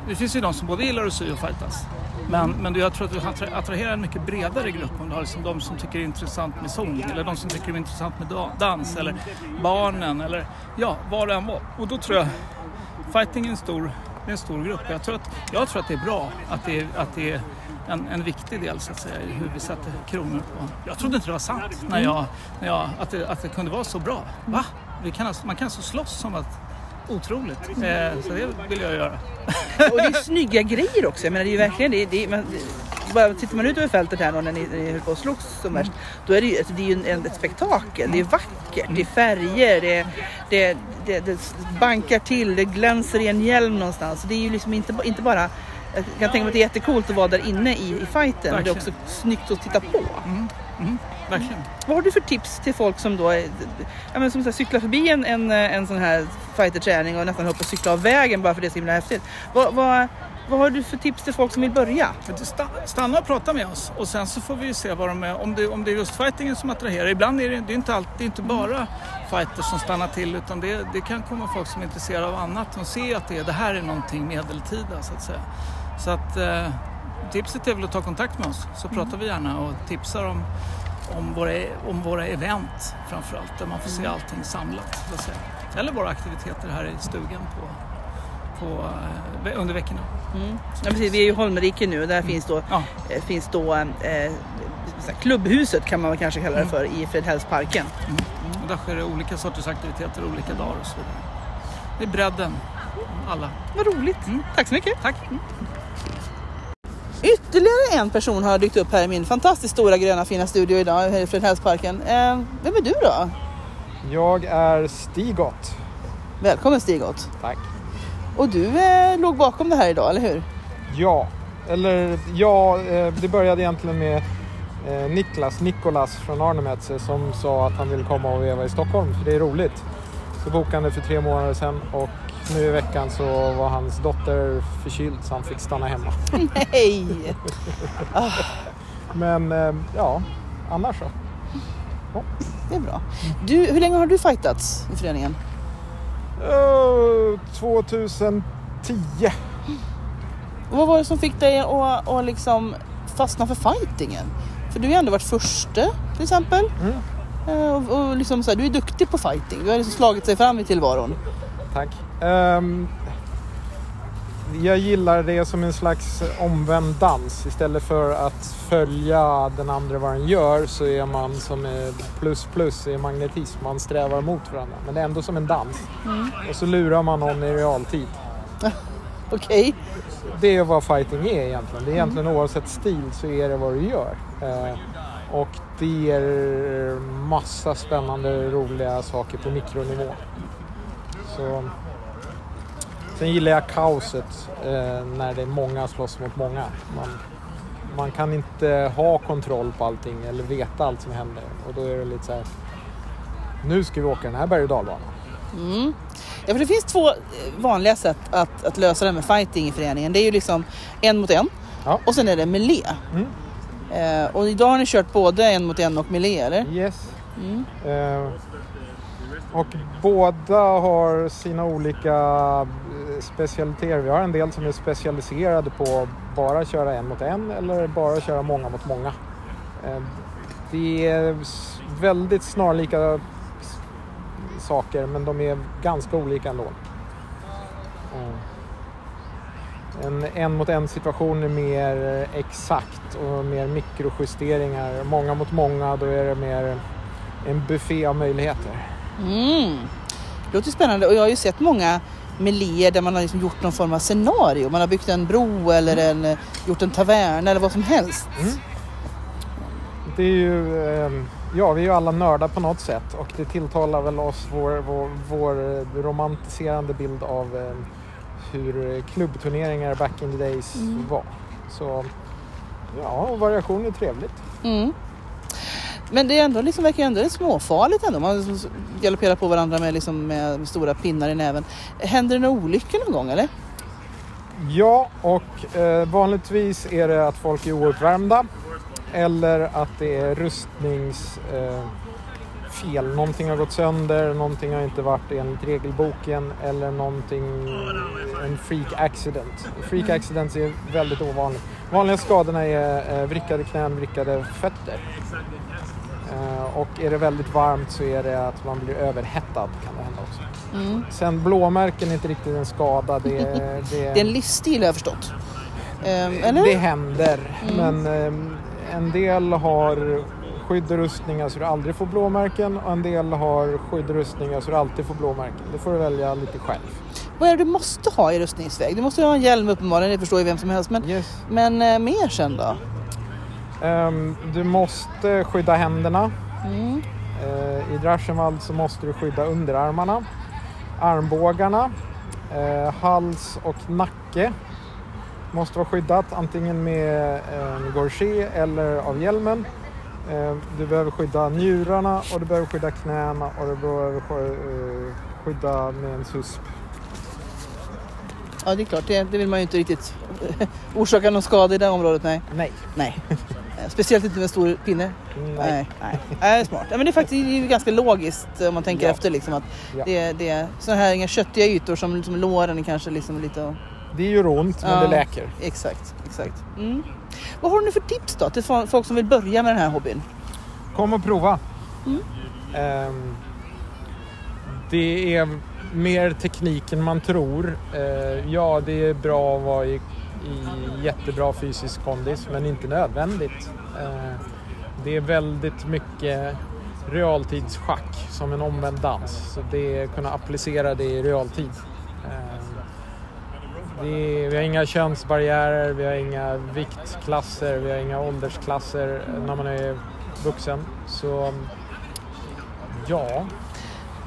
det finns ju de som både gillar att sy och fightas. Men, men jag tror att du attra- attraherar en mycket bredare grupp om du har liksom de som tycker det är intressant med sång eller de som tycker det är intressant med da- dans eller barnen eller ja, vad det än var. Och då tror jag fighting är en stor, är en stor grupp. Jag tror att, jag tror att det är bra att det är, att det är en, en viktig del så att säga i hur vi sätter kronor på. Jag trodde inte det var sant när jag, när jag, att, det, att det kunde vara så bra. Va? Vi kan alltså, man kan alltså slåss som att Otroligt. Eh, så det vill jag göra. Och det är snygga grejer också. Jag menar det är ju verkligen det. det, är, man, bara, tittar man ut över fältet här då, när ni, när ni höll på och slogs som värst. Då är det ju, alltså, det är ju en, ett spektakel. Det är vackert, det är färger, det, det, det, det bankar till, det glänser i en hjälm någonstans. Det är ju liksom inte, inte bara jag kan tänka mig att det är jättekult att vara där inne i, i fighten. Men det är Verkligen. också snyggt att titta på. Verkligen. Vad har du för tips till folk som då ja, men som så här, cyklar förbi en, en, en sån här fighterträning och nästan att cykla av vägen bara för det är så himla häftigt. Vad, vad, vad har du för tips till folk som vill börja? Stanna och prata med oss och sen så får vi se vad de är, om det, om det är just fightingen som attraherar. Ibland är det, det är inte alltid, det är inte bara fighters som stannar till utan det, det kan komma folk som är intresserade av annat. De ser att det, det här är någonting medeltida så att säga. Så att eh, tipset är väl att ta kontakt med oss så pratar vi gärna och tipsar om, om, våra, om våra event framförallt där man får se allting samlat. Så att säga. Eller våra aktiviteter här i stugan på, på, eh, under veckorna. Ja, precis, vi är ju i Holmeriken nu och där finns då, Ja. eh, finns då eh, klubbhuset kan man kanske kalla det för i Fredhällsparken. Och där sker det olika sorters aktiviteter olika dagar och så vidare. Det är bredden, alla. Vad roligt! Tack så mycket! Tack! Ytterligare en person har dykt upp här i min fantastiskt stora gröna fina studio idag här i Fredhällsparken. Eh, vem är du då? Jag är Stigot. Välkommen Stigot! Tack. Och du eh, låg bakom det här idag, eller hur? Ja, eller ja, eh, det började egentligen med eh, Niklas, Nikolas från Arnemetze som sa att han ville komma och veva i Stockholm för det är roligt. Så bokade han det för tre månader sedan och nu i veckan så var hans dotter förkyld så han fick stanna hemma. Hej! Men eh, ja, annars så. Det är bra. Du, hur länge har du fightats i föreningen? Eh, 2010. Och vad var det som fick dig att, att liksom fastna för fightingen? För du har ju ändå varit förste till exempel. Eh, Och, och liksom så här, du är duktig på fighting. Du har liksom slagit sig fram i tillvaron. Tack. Ehm, jag gillar det som en slags omvänd dans. Istället för att följa den andra vad den gör så är man som plus plus i magnetism. Man strävar mot varandra. Men det är ändå som en dans. Och så lurar man någon i realtid. Okej. Det är vad fighting är egentligen. Det är egentligen oavsett stil så är det vad du gör. Eh, och det ger massa spännande, roliga saker på mikronivå. Så, sen gillar jag kaoset eh, när det är många slåss mot många. Man, man kan inte ha kontroll på allting eller veta allt som händer. Och då är det lite så här. Nu ska vi åka den här berg och dalbanan. Ja, för det finns två eh, vanliga sätt att, att lösa det med fighting i föreningen. Det är ju liksom en mot en Ja. och sen är det melee. Mm. Eh, och idag har ni kört både en mot en och melee eller? Yes. Eh, och båda har sina olika eh, specialiteter. Vi har en del som är specialiserade på bara köra en mot en eller bara köra många mot många. Eh, det är väldigt snarlika saker men de är ganska olika ändå. Eh, en en mot en situation är mer exakt och mer mikrojusteringar. Många mot många, då är det mer en buffé av möjligheter. Mm. Det låter spännande och jag har ju sett många meléer där man har liksom gjort någon form av scenario. Man har byggt en bro eller en, eh, gjort en tavern eller vad som helst. Det är ju, eh, ja vi är ju alla nördar på något sätt och det tilltalar väl oss vår, vår, vår romantiserande bild av eh, hur klubbturneringar back in the days Mm. var. Så ja, variation är trevligt. Mm. Men det är ändå liksom, verkar ändå småfarligt ändå. Man liksom galopperar på varandra med, liksom, med stora pinnar i näven. Händer det några olyckor någon gång eller? Ja, och eh, vanligtvis är det att folk är ouppvärmda eller att det är rustnings... Eh, fel. Någonting har gått sönder, någonting har inte varit enligt regelboken eller någonting, en freak accident. Freak accidents är väldigt ovanligt. Vanliga skadorna är eh, vrickade knän, vrickade fötter. Eh, och är det väldigt varmt så är det att man blir överhettad kan det hända också. Mm. Sen blåmärken är inte riktigt en skada. Det, det, Det är en livsstil har jag förstått. Ehm, eller? det händer. Mm. Men ehm, en del har skydd och rustningar så du aldrig får blåmärken och en del har skydd och rustningar så du alltid får blåmärken. Det får du välja lite själv. Vad är det du måste ha i rustningsväg? Du måste ha en hjälm uppenbarligen, det förstår ju vem som helst. Men, Yes. men eh, mer sen då? Ehm, du måste skydda händerna. Mm. Eh, I Drachenwald så måste du skydda underarmarna, armbågarna, eh, hals och nacke. Måste vara skyddat antingen med en gorget eller av hjälmen. Eh, du behöver skydda njurarna och du behöver skydda knäna och du behöver eh, skydda med en susp. Ja, det är klart. Det, det vill man ju inte riktigt orsaka någon skada i det området. Nej. Nej. Nej. Eh, Speciellt inte med en stor pinne. Nej. Nej. Nej. Nej, smart. Ja, men det är faktiskt det är ganska logiskt om man tänker Ja. efter. Liksom, att Ja. det, det är sådana här inga köttiga ytor som liksom låren kanske liksom lite... och- Det gör ont men Ja. det läker. Exakt, exakt. Mm. Vad har du nu för tips då till fo- folk som vill börja med den här hobbyn? Kom och prova. Mm. Ehm, det är mer teknik än man tror. Eh, ja, det är bra att vara i, i jättebra fysisk kondis, men inte nödvändigt. Eh, det är väldigt mycket realtidsschack som en omvänd dans. Så det är kunna applicera det i realtid. Eh, är, vi har inga könsbarriärer, vi har inga viktklasser, vi har inga åldersklasser när man är vuxen. Så ja,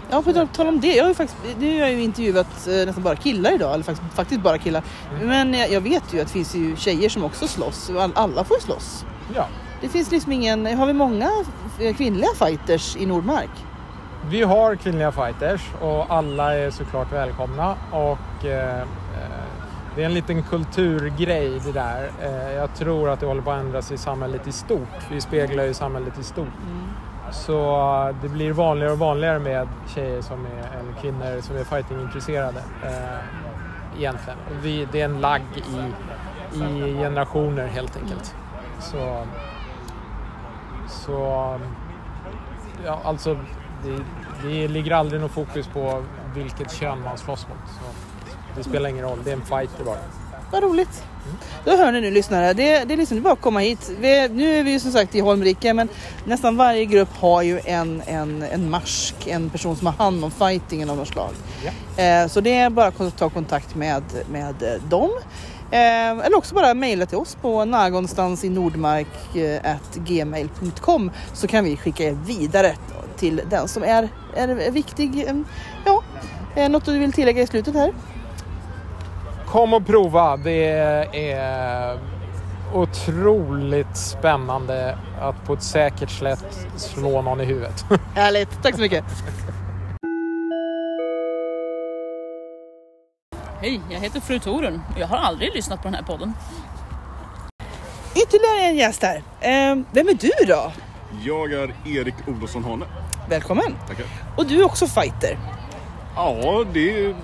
Ja, på tal- om det. Jag har faktiskt, nu har jag ju intervjuat eh, nästan bara killar idag, eller faktiskt, faktiskt bara killar. Men jag, jag vet ju att det finns ju tjejer som också slåss. All, alla får ju slåss. ja. Det finns liksom ingen, har vi många eh, kvinnliga fighters i Nordmark? Vi har kvinnliga fighters och alla är såklart välkomna. Och, eh, eh, det är en liten kulturgrej det där. Eh, jag tror att det håller på att ändras i samhället i stort. Vi speglar ju samhället i stort. Så eh, det blir vanligare och vanligare med tjejer som är, eller kvinnor som är fightingintresserade. Eh, egentligen. Vi, det är en lagg i, i generationer helt enkelt. Så, så ja, alltså det, det ligger aldrig något fokus på vilket kön man slåss mot. Så det spelar ingen roll, det är en fighter bara. Vad roligt. Då hör ni nu lyssnare, det, det är liksom bara att komma hit. Vi, nu är vi ju som sagt i Holmrike men nästan varje grupp har ju en, en, en marsk, en person som har hand om fightingen av något slag. Eh, så det är bara att ta kontakt med, med eh, dem. Eh, eller också bara mejla till oss på Nordmark eh, så kan vi skicka er vidare till den som är, är viktig. Eh, Ja, något du vill tillägga i slutet här? Kom och prova, det är otroligt spännande att på ett säkert sätt slå någon i huvudet. Härligt, tack så mycket. Hej, jag heter Fru Torun och jag har aldrig lyssnat på den här podden. Ytterligare en gäst här. Eh, vem är du då? Jag är Erik Olofsson Hane. Välkommen. Tackar. Och du är också fighter. Ja, det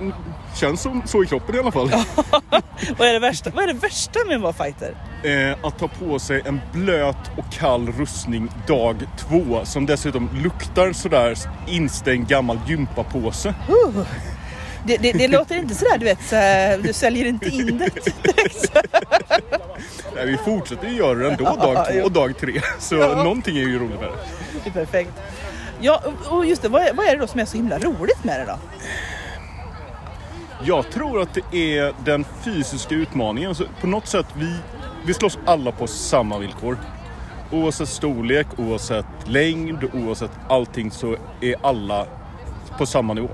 känns som så i kroppen i alla fall. Vad är det värsta, vad är det värsta med att vara fighter? Eh, att ta på sig en blöt och kall rustning dag två som dessutom luktar sådär instängd gammal gympapåse. Uh. Det, det, det låter inte sådär du vet, så, du säljer inte in det direkt. Nej, vi fortsätter ju göra det ändå dag två och dag tre. Så Ja. någonting är ju roligt med det. Det är perfekt. Ja, och just det, vad är, vad är det då som är så himla roligt med det då? Jag tror att det är den fysiska utmaningen. Så på något sätt, vi, vi slåss alla på samma villkor. Oavsett storlek, oavsett längd, oavsett allting så är alla på samma nivå.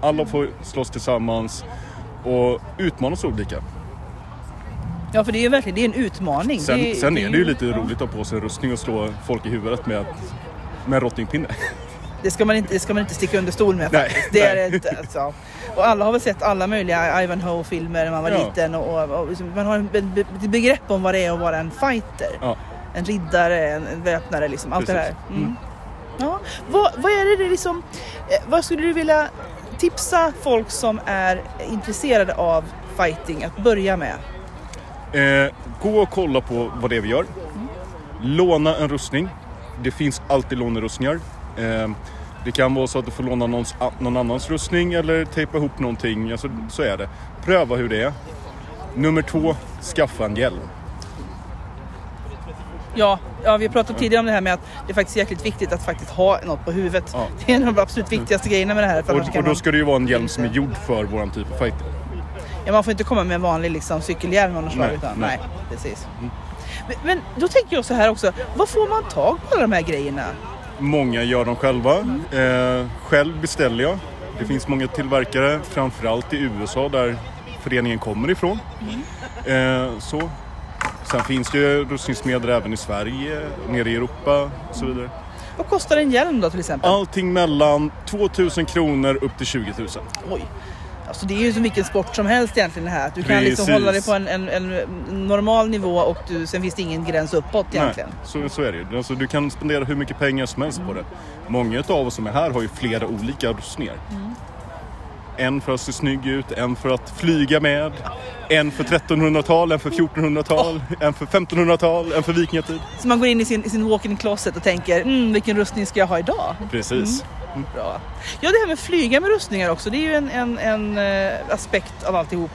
Alla får slåss tillsammans och utmanas olika. Ja, för det är ju verkligen det är en utmaning. Sen, det, sen är det ju lite roligt att ha på sig en rustning och slå folk i huvudet med, med en rottingpinne. Det ska man inte, det ska man inte sticka under stol med Nej, faktiskt. Det är nej. ett, alltså. Och alla har väl sett alla möjliga Ivanhoe-filmer när man var Ja. liten. Och, och, och liksom, man har ett begrepp om vad det är att vara en fighter. Ja. En riddare, en, en väpnare, liksom, allt det Precis. där. Mm. Ja. Vad, vad är det liksom, eh, vad skulle du vilja tipsa folk som är intresserade av fighting att börja med? Eh, gå och kolla på vad det är vi gör. Låna en rustning. Det finns alltid lånerustningar. Eh, det kan vara så att du får låna någons, någon annans rustning eller tejpa ihop någonting. Alltså, så är det. Pröva hur det är. Nummer två, skaffa en hjälm. Ja, ja, vi har pratat tidigare om det här med att det är faktiskt jäkligt viktigt att faktiskt ha något på huvudet. Ja. Det är en av de absolut viktigaste grejerna med det här. För Och, och då ska det ju vara en hjälm som är gjord för våran typ av fighter. Ja, man får inte komma med en vanlig liksom, cykelhjälm av något slag. Nej, Utan, nej. nej. precis. Men, men då tänker jag så här också. Vad får man tag på alla de här grejerna? Många gör dem själva. Eh, själv beställer jag. Det finns många tillverkare, framförallt i USA där föreningen kommer ifrån. Eh, så. Sen finns det ju rustningsmedel även i Sverige, nere i Europa och så vidare. Vad kostar en hjälm då till exempel? Allting mellan 2000 kronor upp till 20 000. Oj. Alltså det är ju som vilken sport som helst egentligen det här. Att Du kan liksom Precis. hålla dig på en, en, en normal nivå och du, sen finns det ingen gräns uppåt egentligen. Nej, så, så är det ju. Alltså, du kan spendera hur mycket pengar som helst på det. Många av oss som är här har ju flera olika rustningar. En för att se snygg ut, en för att flyga med, en för 1300-tal, en för 1400-tal, en för 1500-tal, en för vikingatid. Så man går in i sin, i sin walk-in closet och tänker mm, vilken rustning ska jag ha idag? Precis. Bra. Ja det här med flyga med rustningar också, det är ju en, en, en eh, aspekt av alltihop.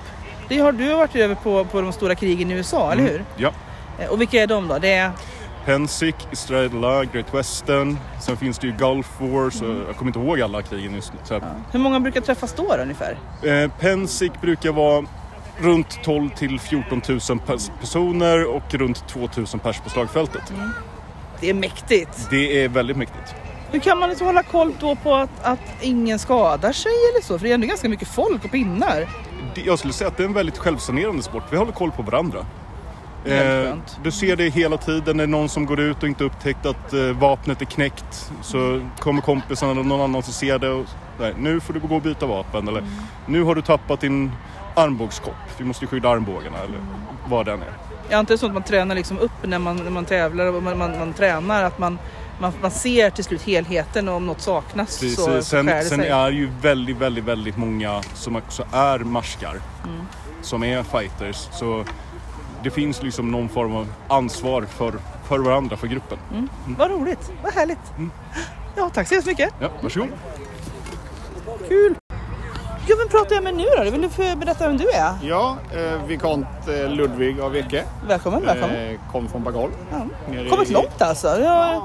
Det har, du varit över på, på de stora krigen i USA, eller hur? Ja. Eh, Och vilka är de då? Det är... Pensic, Stradla, Great Western. Sen finns det ju Gulf Wars. och Jag kommer inte ihåg alla krigen just nu. Så, Hur många brukar träffas då, då ungefär? eh, Pensic brukar vara runt 12 till 14 000 pers- personer och runt 2 000 pers på slagfältet. Det är mäktigt. Det är väldigt mäktigt. Hur kan man liksom hålla koll då på att, att ingen skadar sig eller så? För det är ändå ganska mycket folk och pinnar. Jag skulle säga att det är en väldigt självsanerande sport. Vi håller koll på varandra. Eh, du ser det hela tiden. När någon som går ut och inte upptäckt att eh, vapnet är knäckt så kommer kompisarna eller någon annan som ser det och nej, nu får du gå och byta vapen. Eller nu har du tappat din armbågskopp. Vi måste skydda armbågarna eller vad den är. Jag antar det så att man tränar liksom upp när man, när man tävlar och man, man, man tränar. Att man, man, man ser till slut helheten och om något saknas Precis. så skär Sen, det sen sig. är ju väldigt, väldigt, väldigt många som också är marskar. Mm. Som är fighters. Så det finns liksom någon form av ansvar för, för varandra, för gruppen. Mm. Vad roligt, vad härligt. Ja, tack så hemskt mycket. Ja, varsågod. Kul. Ja, vem pratar jag med nu då? Vill du berätta vem du är? Ja, eh, vikont eh, Ludvig av Eke. Välkommen, välkommen. Eh, kom från Bagol. Ja. Kommit i- långt alltså. Jag...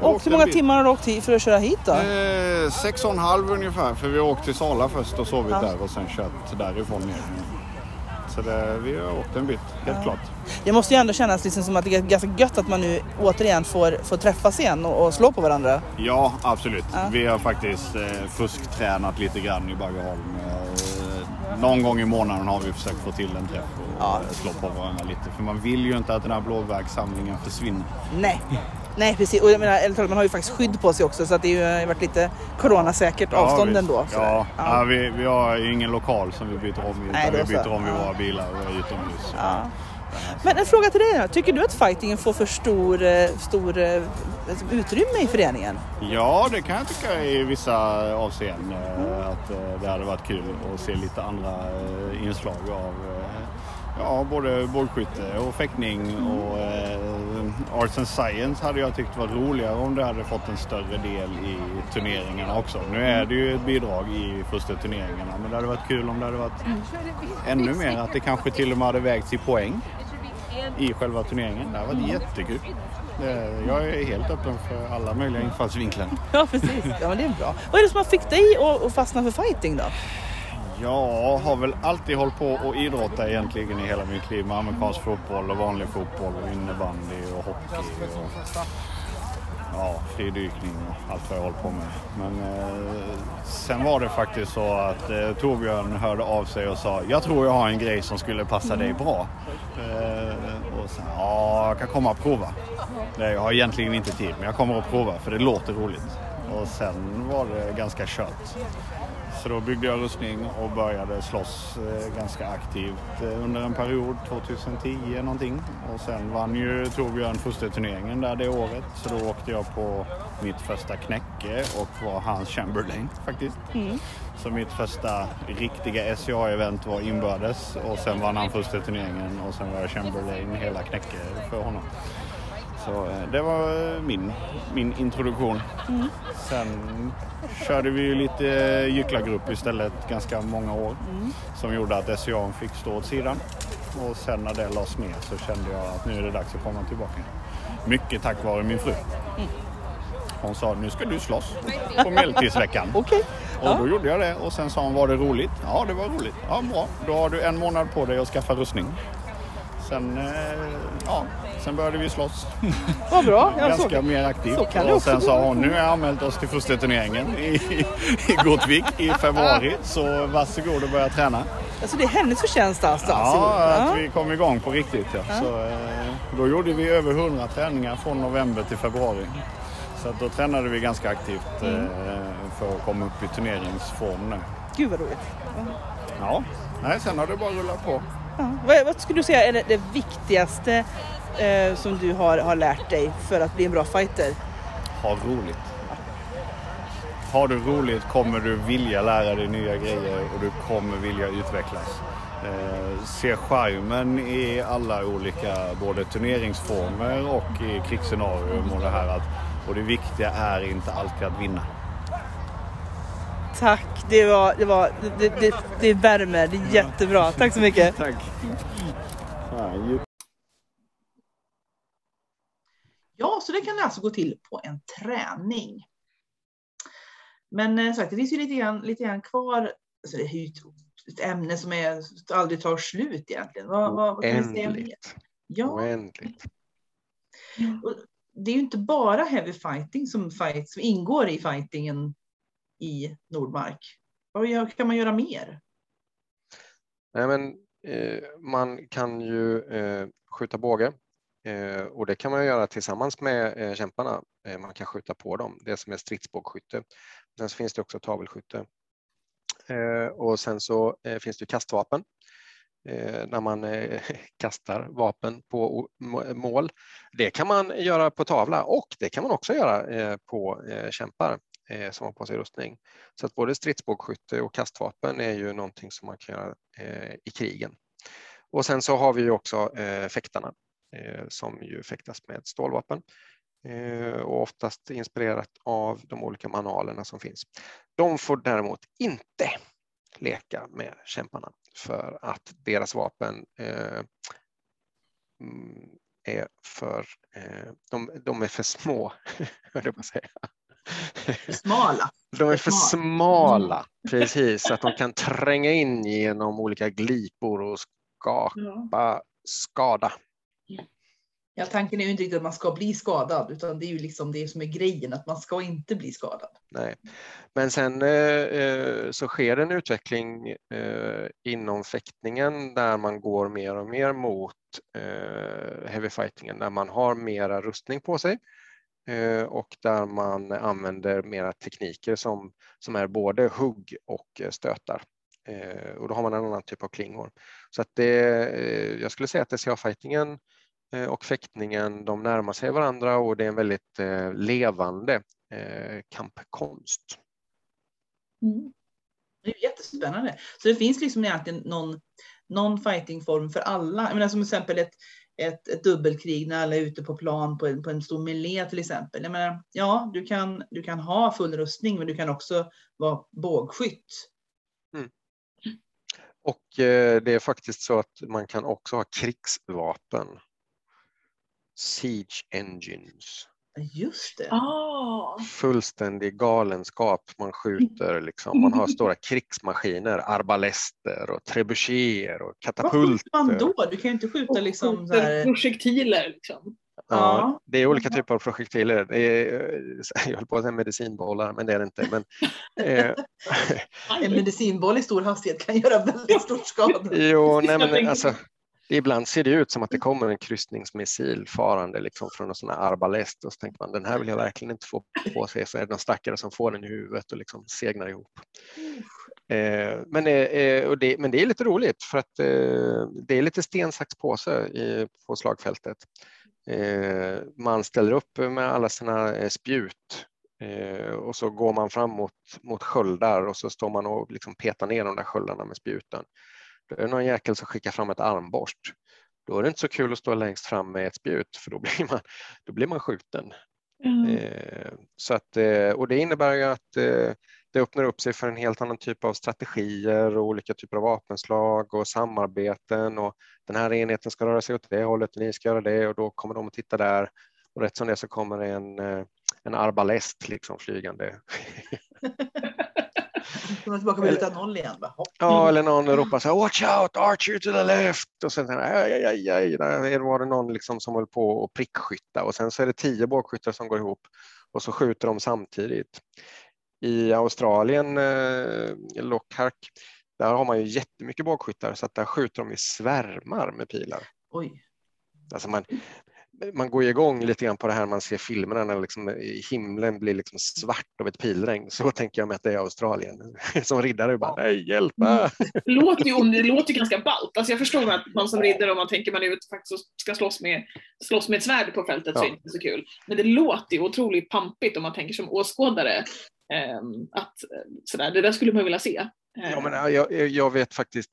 Och åkte hur många timmar har du åkt hit för att köra hit då? Eh, sex och en halv ungefär, för vi har åkt till Sala först och sovit Ja. där och sen kört därifrån ner. Så det, vi har åkt en bit, helt klart. Det måste ju ändå kännas liksom som att det är ganska gött att man nu återigen får, får träffas igen och, och slå på varandra. Ja, absolut. Ja. Vi har faktiskt eh, fusktränat lite grann i Baggeholm. Eh, någon gång i månaden har vi försökt få till en träff och eh, slå på varandra lite. För man vill ju inte att den här blåvägssamlingen försvinner. Nej. Nej precis, och jag menar, ärligt talat, man har ju faktiskt skydd på sig också så att det har ju varit lite coronasäkert avstånd visst. ändå. sådär. Ja, ja. vi, vi har ju ingen lokal som vi byter om i. Nej, utan då vi byter så. om i Ja. våra bilar och är utomhus. Ja. Men en fråga till dig då. Tycker du att fightingen får för stor, eh, stor eh, liksom, utrymme i föreningen? Ja, det kan jag tycka i vissa avseenden. eh, Att eh, det hade varit kul att se lite andra eh, inslag av eh, ja, både bågskytte och fäktning och eh, Arts and Science hade jag tyckt var roligare om det hade fått en större del i turneringarna också. Nu är det ju ett bidrag i första turneringarna men det hade varit kul om det hade varit ännu mer att det kanske till och med hade vägts i poäng i själva turneringen. Det hade varit jättekul. jag är helt öppen för alla möjliga infallsvinklar. Ja, precis. Ja, men det är bra. Vad är det som har fick dig att fastna för fighting då? Jag har väl alltid hållit på och idrotta egentligen i hela mitt liv med amerikansk fotboll och vanlig fotboll och innebandy och hockey och ja, fridykning och allt vad jag hållit på med. Men eh, sen var det faktiskt så att eh, Torbjörn hörde av sig och sa jag tror jag har en grej som skulle passa dig bra. Eh, och sen, ja, jag kan komma och prova. Nej, jag har egentligen inte tid men jag kommer att prova för det låter roligt. Och sen var det ganska kört. Så då byggde jag rustning och började slåss eh, ganska aktivt eh, under en period, 2010 någonting. Och sen vann ju Torbjörn Fuster-turneringen där det året. Så då åkte jag på mitt första knäcke och var hans Chamberlain faktiskt. Så mitt första riktiga SCA-event var inbördes och sen vann han Fuster-turneringen och sen var jag Chamberlain hela knäcke för honom. Så eh, det var eh, min, min introduktion. Sen körde vi ju lite eh, gycklargrupp istället ganska många år som gjorde att SCA fick stå åt sidan. Och sen när det lades ner så kände jag att nu är det dags att komma tillbaka. Mycket tack vare min fru. Hon sa nu ska du slåss på medeltidsveckan. Okej. Och då gjorde jag det och sen sa hon var det roligt? Ja det var roligt. Ja bra. Då har du en månad på dig att skaffa rustning. Sen, eh, ja, sen började vi slåss. Vad bra. Ja, Ganska så- mer aktivt. så kan och sen sa hon nu har jag anmält oss till första turneringen i, i Gotvik i februari. Så varsågod och börja träna. Alltså det är hennes förtjänst alltså? Ja, att vi kom igång på riktigt. Ja. Ja. Så, eh, då gjorde vi över 100 träningar från november till februari. Så att då tränade vi ganska aktivt Mm. eh, för att komma upp i turneringsform nu. Gud vad roligt. Ja, Nej, sen har det bara rullat på. Ja. Vad, vad skulle du säga är det, det viktigaste eh, som du har, har lärt dig för att bli en bra fighter? Ha roligt. Har du roligt kommer du vilja lära dig nya grejer och du kommer vilja utvecklas. Eh, se charmen i alla olika både turneringsformer och i krigsscenarium och det här att och det viktiga är inte alltid att vinna. Tack, det, var, det, var, det, det, det värmer. Det är jättebra. Tack så mycket. Tack. Ja, så det kan alltså gå till på en träning. Men eh, sagt, det finns ju lite grann, lite grann kvar. Alltså, det är ju ett, ämne som är, aldrig tar slut egentligen. Vad, vad, vad kan vi säga mer? Oändligt. Ja, Oändligt. och det är ju inte bara heavy fighting som, fight, som ingår i fightingen i Nordmark. Vad kan man göra mer? Nej, men, eh, man kan ju eh, skjuta båge eh, och det kan man göra tillsammans med eh, kämparna. Eh, man kan skjuta på dem, det som är stridsbågskytte. Sen så finns det också tavelskytte. Eh, och sen så eh, finns det kastvapen eh, när man eh, kastar vapen på mål. Det kan man göra på tavla och det kan man också göra eh, på eh, kämpar eh, som har på sig rustning. Så att både stridsbågskytte och kastvapen är ju någonting som man kan göra eh, i krigen. Och sen så har vi ju också eh, fäktarna eh, som ju fäktas med stålvapen eh, och oftast inspirerat av de olika manualerna som finns. De får däremot inte leka med kämparna för att deras vapen eh, mm, är för, eh, de, de är för små, höll jag på att säga. Smala. De är för smala, precis, så att de kan tränga in genom olika glipor och skapa skada. Ja, tanken är ju inte riktigt att man ska bli skadad, utan det är ju liksom det som är grejen, att man ska inte bli skadad. Nej. Men sen eh, eh, så sker en utveckling eh, inom fäktningen där man går mer och mer mot eh, heavy fightingen, där man har mera rustning på sig Eh, och där man använder mera tekniker som, som är både hugg och eh, stötar. Eh, och då har man en annan typ av klingor. Så att det, jag skulle säga att SCA-fightingen och fäktningen, de närmar sig varandra och det är en väldigt levande kampkonst. kampkonst. Det är jättespännande. Så det finns liksom egentligen någon, någon fightingform för alla. Jag menar, som exempel ett, ett, ett dubbelkrig när alla är ute på plan på en, på en stor melé till exempel. Jag menar, ja, du kan, du kan ha full rustning, men du kan också vara bågskytt. Mm. Och eh, det är faktiskt så att man kan också ha krigsvapen. Siege Engines. Just det. Ah. Fullständig galenskap. Man skjuter, liksom. man har stora krigsmaskiner, arbalester och trebucheter och Vad katapulter. skjuter man då? Du kan ju inte skjuta liksom så här... Projektiler liksom. Ja, det är olika typer av projektiler. Det är, jag höll på att säga medicinbollar, men det är det inte. Men, eh, En medicinboll i stor hastighet kan göra väldigt stor skada. jo, nej, men alltså, ibland ser det ut som att det kommer en kryssningsmissil farande liksom, från en sån här arbalest och så tänker man den här vill jag verkligen inte få på sig. Så är det någon stackare som får den i huvudet och liksom segnar ihop. Eh, men, eh, och det, men det är lite roligt för att eh, det är lite sten, sax, påse i, på slagfältet. Eh, man ställer upp med alla sina eh, spjut eh, och så går man fram mot, mot sköldar och så står man och liksom petar ner de där sköldarna med spjuten. Då är det någon jäkel som skickar fram ett armborst. Då är det inte så kul att stå längst fram med ett spjut för då blir man, då blir man skjuten. Eh, så att, eh, och det innebär ju att eh, det öppnar upp sig för en helt annan typ av strategier och olika typer av vapenslag och samarbeten och den här enheten ska röra sig åt det hållet och ni ska göra det och då kommer de att titta där och rätt som det så kommer en, eh, en arbalest liksom flygande. Kommer tillbaka med utan noll igen. Bara, hopp. Ja, eller någon ropar så här, watch out, archer to the left. Och sen aj, aj, aj, aj, där var det någon liksom som höll på och prickskytta och sen så är det tio bågskyttar som går ihop och så skjuter de samtidigt. I Australien, eh, Lockhart, där har man ju jättemycket bågskyttar så att där skjuter de i svärmar med pilar. Oj. Alltså man, man går ju igång lite grann på det här man ser filmerna när liksom himlen blir liksom svart av ett pilregn. Så tänker jag mig att det är Australien. Som riddare bara, nej hjälpa! Det låter ju, det låter ju ganska ballt. Alltså jag förstår att man som riddare, om man tänker man ute faktiskt ska slåss med, slåss med ett svärd på fältet så är det inte så kul. Men det låter ju otroligt pampigt om man tänker som åskådare. ehm, att eh, sådär, det där skulle man vilja se. Ja, men jag, jag vet faktiskt,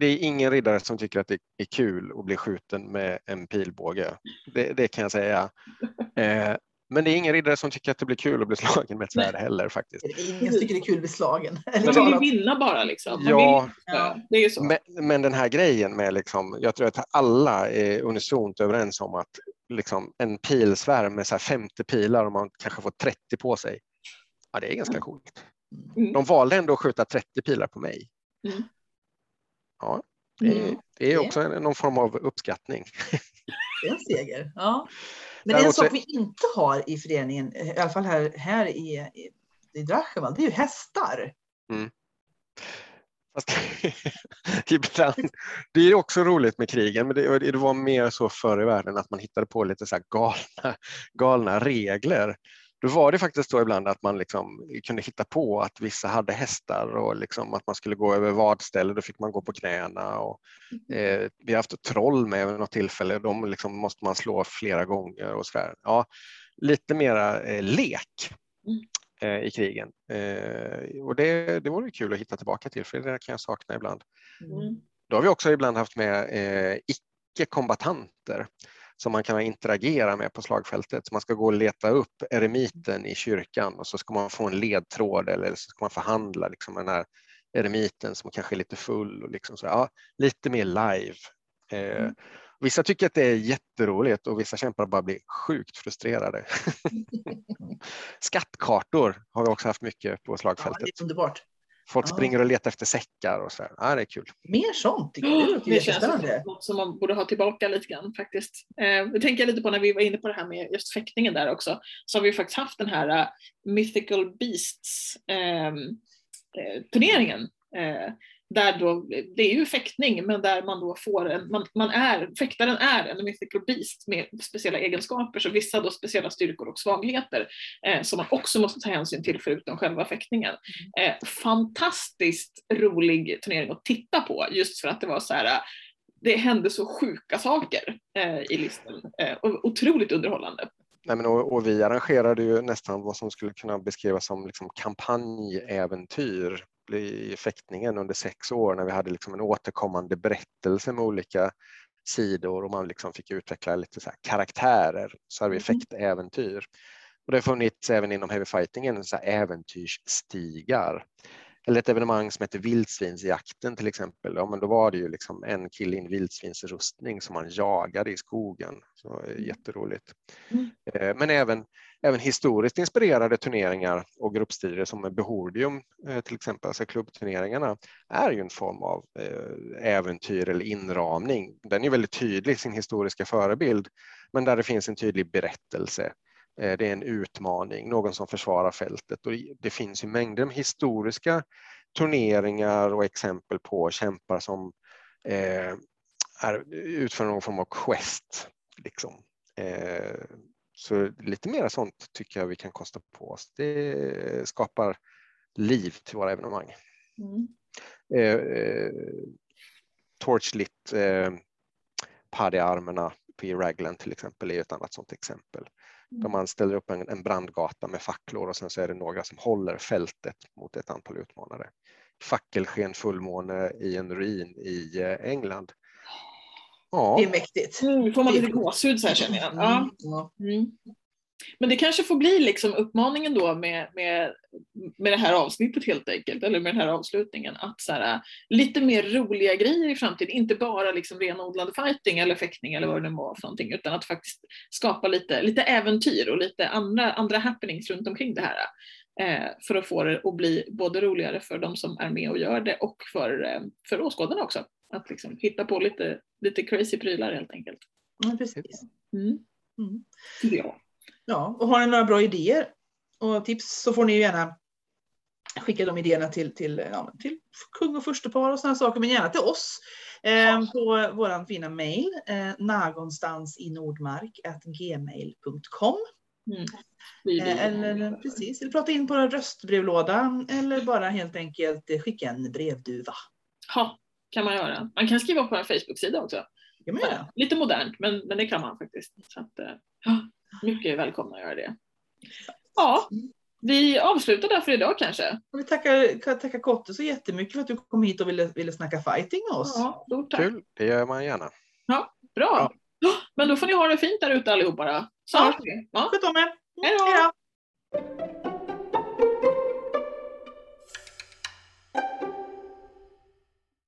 det är ingen riddare som tycker att det är kul att bli skjuten med en pilbåge. Det, det kan jag säga. Eh, men det är ingen riddare som tycker att det blir kul att bli slagen med ett svärd heller faktiskt. Ingen tycker det är kul att bli slagen. Man vill ju vinna bara liksom. Man Ja. vill, ja, det är ju så. Men, men den här grejen med, liksom, jag tror att alla är unisont överens om att liksom, en pilsvärm med så här 50 pilar och man kanske får 30 på sig, ja, det är ganska coolt. Mm. De valde ändå att skjuta 30 pilar på mig. Mm. Ja, det är, Mm. det är också en, någon form av uppskattning. Det är en seger. Ja. Men en sak vi inte har i föreningen, i alla fall här, här i, i, Drachewald, det är ju hästar. Mm. Fast, ibland, det är också roligt med krigen, men det, det var mer så förr i världen att man hittade på lite så galna, galna regler. Då var det faktiskt så ibland att man liksom kunde hitta på att vissa hade hästar och liksom att man skulle gå över vadställe, då fick man gå på knäna. Och, eh, vi har haft troll med vid något tillfälle, de liksom måste man slå flera gånger och så där. Ja, lite mera eh, lek eh, i krigen. Eh, och det, det vore kul att hitta tillbaka till, för det kan jag sakna ibland. Mm. Då har vi också ibland haft med eh, icke-kombatanter som man kan interagera med på slagfältet. Så man ska gå och leta upp eremiten i kyrkan och så ska man få en ledtråd eller så ska man förhandla liksom, med den här eremiten som kanske är lite full. Och liksom så, ja, lite mer live. Eh, Vissa tycker att det är jätteroligt och vissa kämpar bara blir sjukt frustrerade. Skattkartor har vi också haft mycket på Ja, slagfältet. det är underbart. Folk Ja. springer och letar efter säckar och så där. Ja, det är kul. Mer sånt. Det ju Det känns som något som man borde ha tillbaka lite grann faktiskt. Eh, det tänker jag lite på när vi var inne på det här med just fäktningen där också. Så har vi faktiskt haft den här eh, Mythical Beasts ehm, eh, turneringen. Eh, där då, det är ju fäktning men där man då får en, man, man är, fäktaren är en mythical beast med speciella egenskaper, så vissa då speciella styrkor och svagheter eh, som man också måste ta hänsyn till förutom själva fäktningen. Eh, fantastiskt rolig turnering att titta på just för att det var så här det hände så sjuka saker eh, i listan. Eh, och otroligt underhållande. Nej, men och, och vi arrangerade ju nästan vad som skulle kunna beskrivas som liksom kampanjäventyr i fäktningen under sex år när vi hade liksom en återkommande berättelse med olika sidor och man liksom fick utveckla lite så karaktärer. Så hade vi fäktäventyr. Och det har funnits även inom heavy fightingen så äventyrsstigar. eller ett evenemang som heter Vildsvinsjakten till exempel. Ja, men då var det ju liksom en kille i en vildsvinsrustning som man jagade i skogen. Så, eh, jätteroligt. Mm. Eh, Men även, även historiskt inspirerade turneringar och gruppstrider som Behordium eh, till exempel, alltså klubbturneringarna, är ju en form av eh, äventyr eller inramning. Den är väldigt tydlig i sin historiska förebild, men där det finns en tydlig berättelse. Eh, det är en utmaning, någon som försvarar fältet och det- det finns ju mängder med historiska turneringar och exempel på kämpar som eh, är, utför någon form av quest. Liksom. Eh, så lite mer sånt tycker jag vi kan kosta på oss. Det skapar liv till våra evenemang. Mm. Eh, eh, Torchlit eh, paddyarmerna i Raglan till exempel är ett annat sånt exempel. Där man ställer upp en, en brandgata med facklor och sen så är det några som håller fältet mot ett antal utmanare. Fackelsken fullmåne i en ruin i eh, England. Ja. Det är mäktigt. Nu får man lite gåshud så här känner jag. Ja. Ja. Mm. Men det kanske får bli liksom uppmaningen då med, med, med det här avsnittet helt enkelt, eller med den här avslutningen, att så här, lite mer roliga grejer i framtiden, inte bara liksom renodlad fighting eller fäktning eller vad det nu var för någonting, utan att faktiskt skapa lite, lite äventyr och lite andra, andra happenings runt omkring det här. Eh, för att få det att bli både roligare för de som är med och gör det och för, eh, för åskådarna också. Att liksom hitta på lite, lite crazy prylar helt enkelt. Ja, precis. Mm. Mm. Ja. Ja, och har ni några bra idéer och tips så får ni ju gärna skicka de idéerna till, till, ja, till kung och furstepar och sådana saker, men gärna till oss eh, på våran fina mail, eh, någonstans i Nordmark gmail.com. Mm. Eh, eller, precis, eller prata in på röstbrevlådan eller bara helt enkelt skicka en brevduva. Ja, kan man göra. Man kan skriva på en Facebook-sida också. göra. Lite modernt, men, men det kan man faktiskt. Så att, eh, ja, mycket välkomna att göra det. Ja, vi avslutar där för idag kanske. Vi tackar, tackar Kotte så jättemycket för att du kom hit och ville, ville snacka fighting med oss. Ja, stort tack. Kul, det gör man gärna. Ja, bra. Ja, Men då får ni ha det fint där ute allihopa då. Så Ja. hörs vi. Ja. Sköt om er. Hej då! Hej då.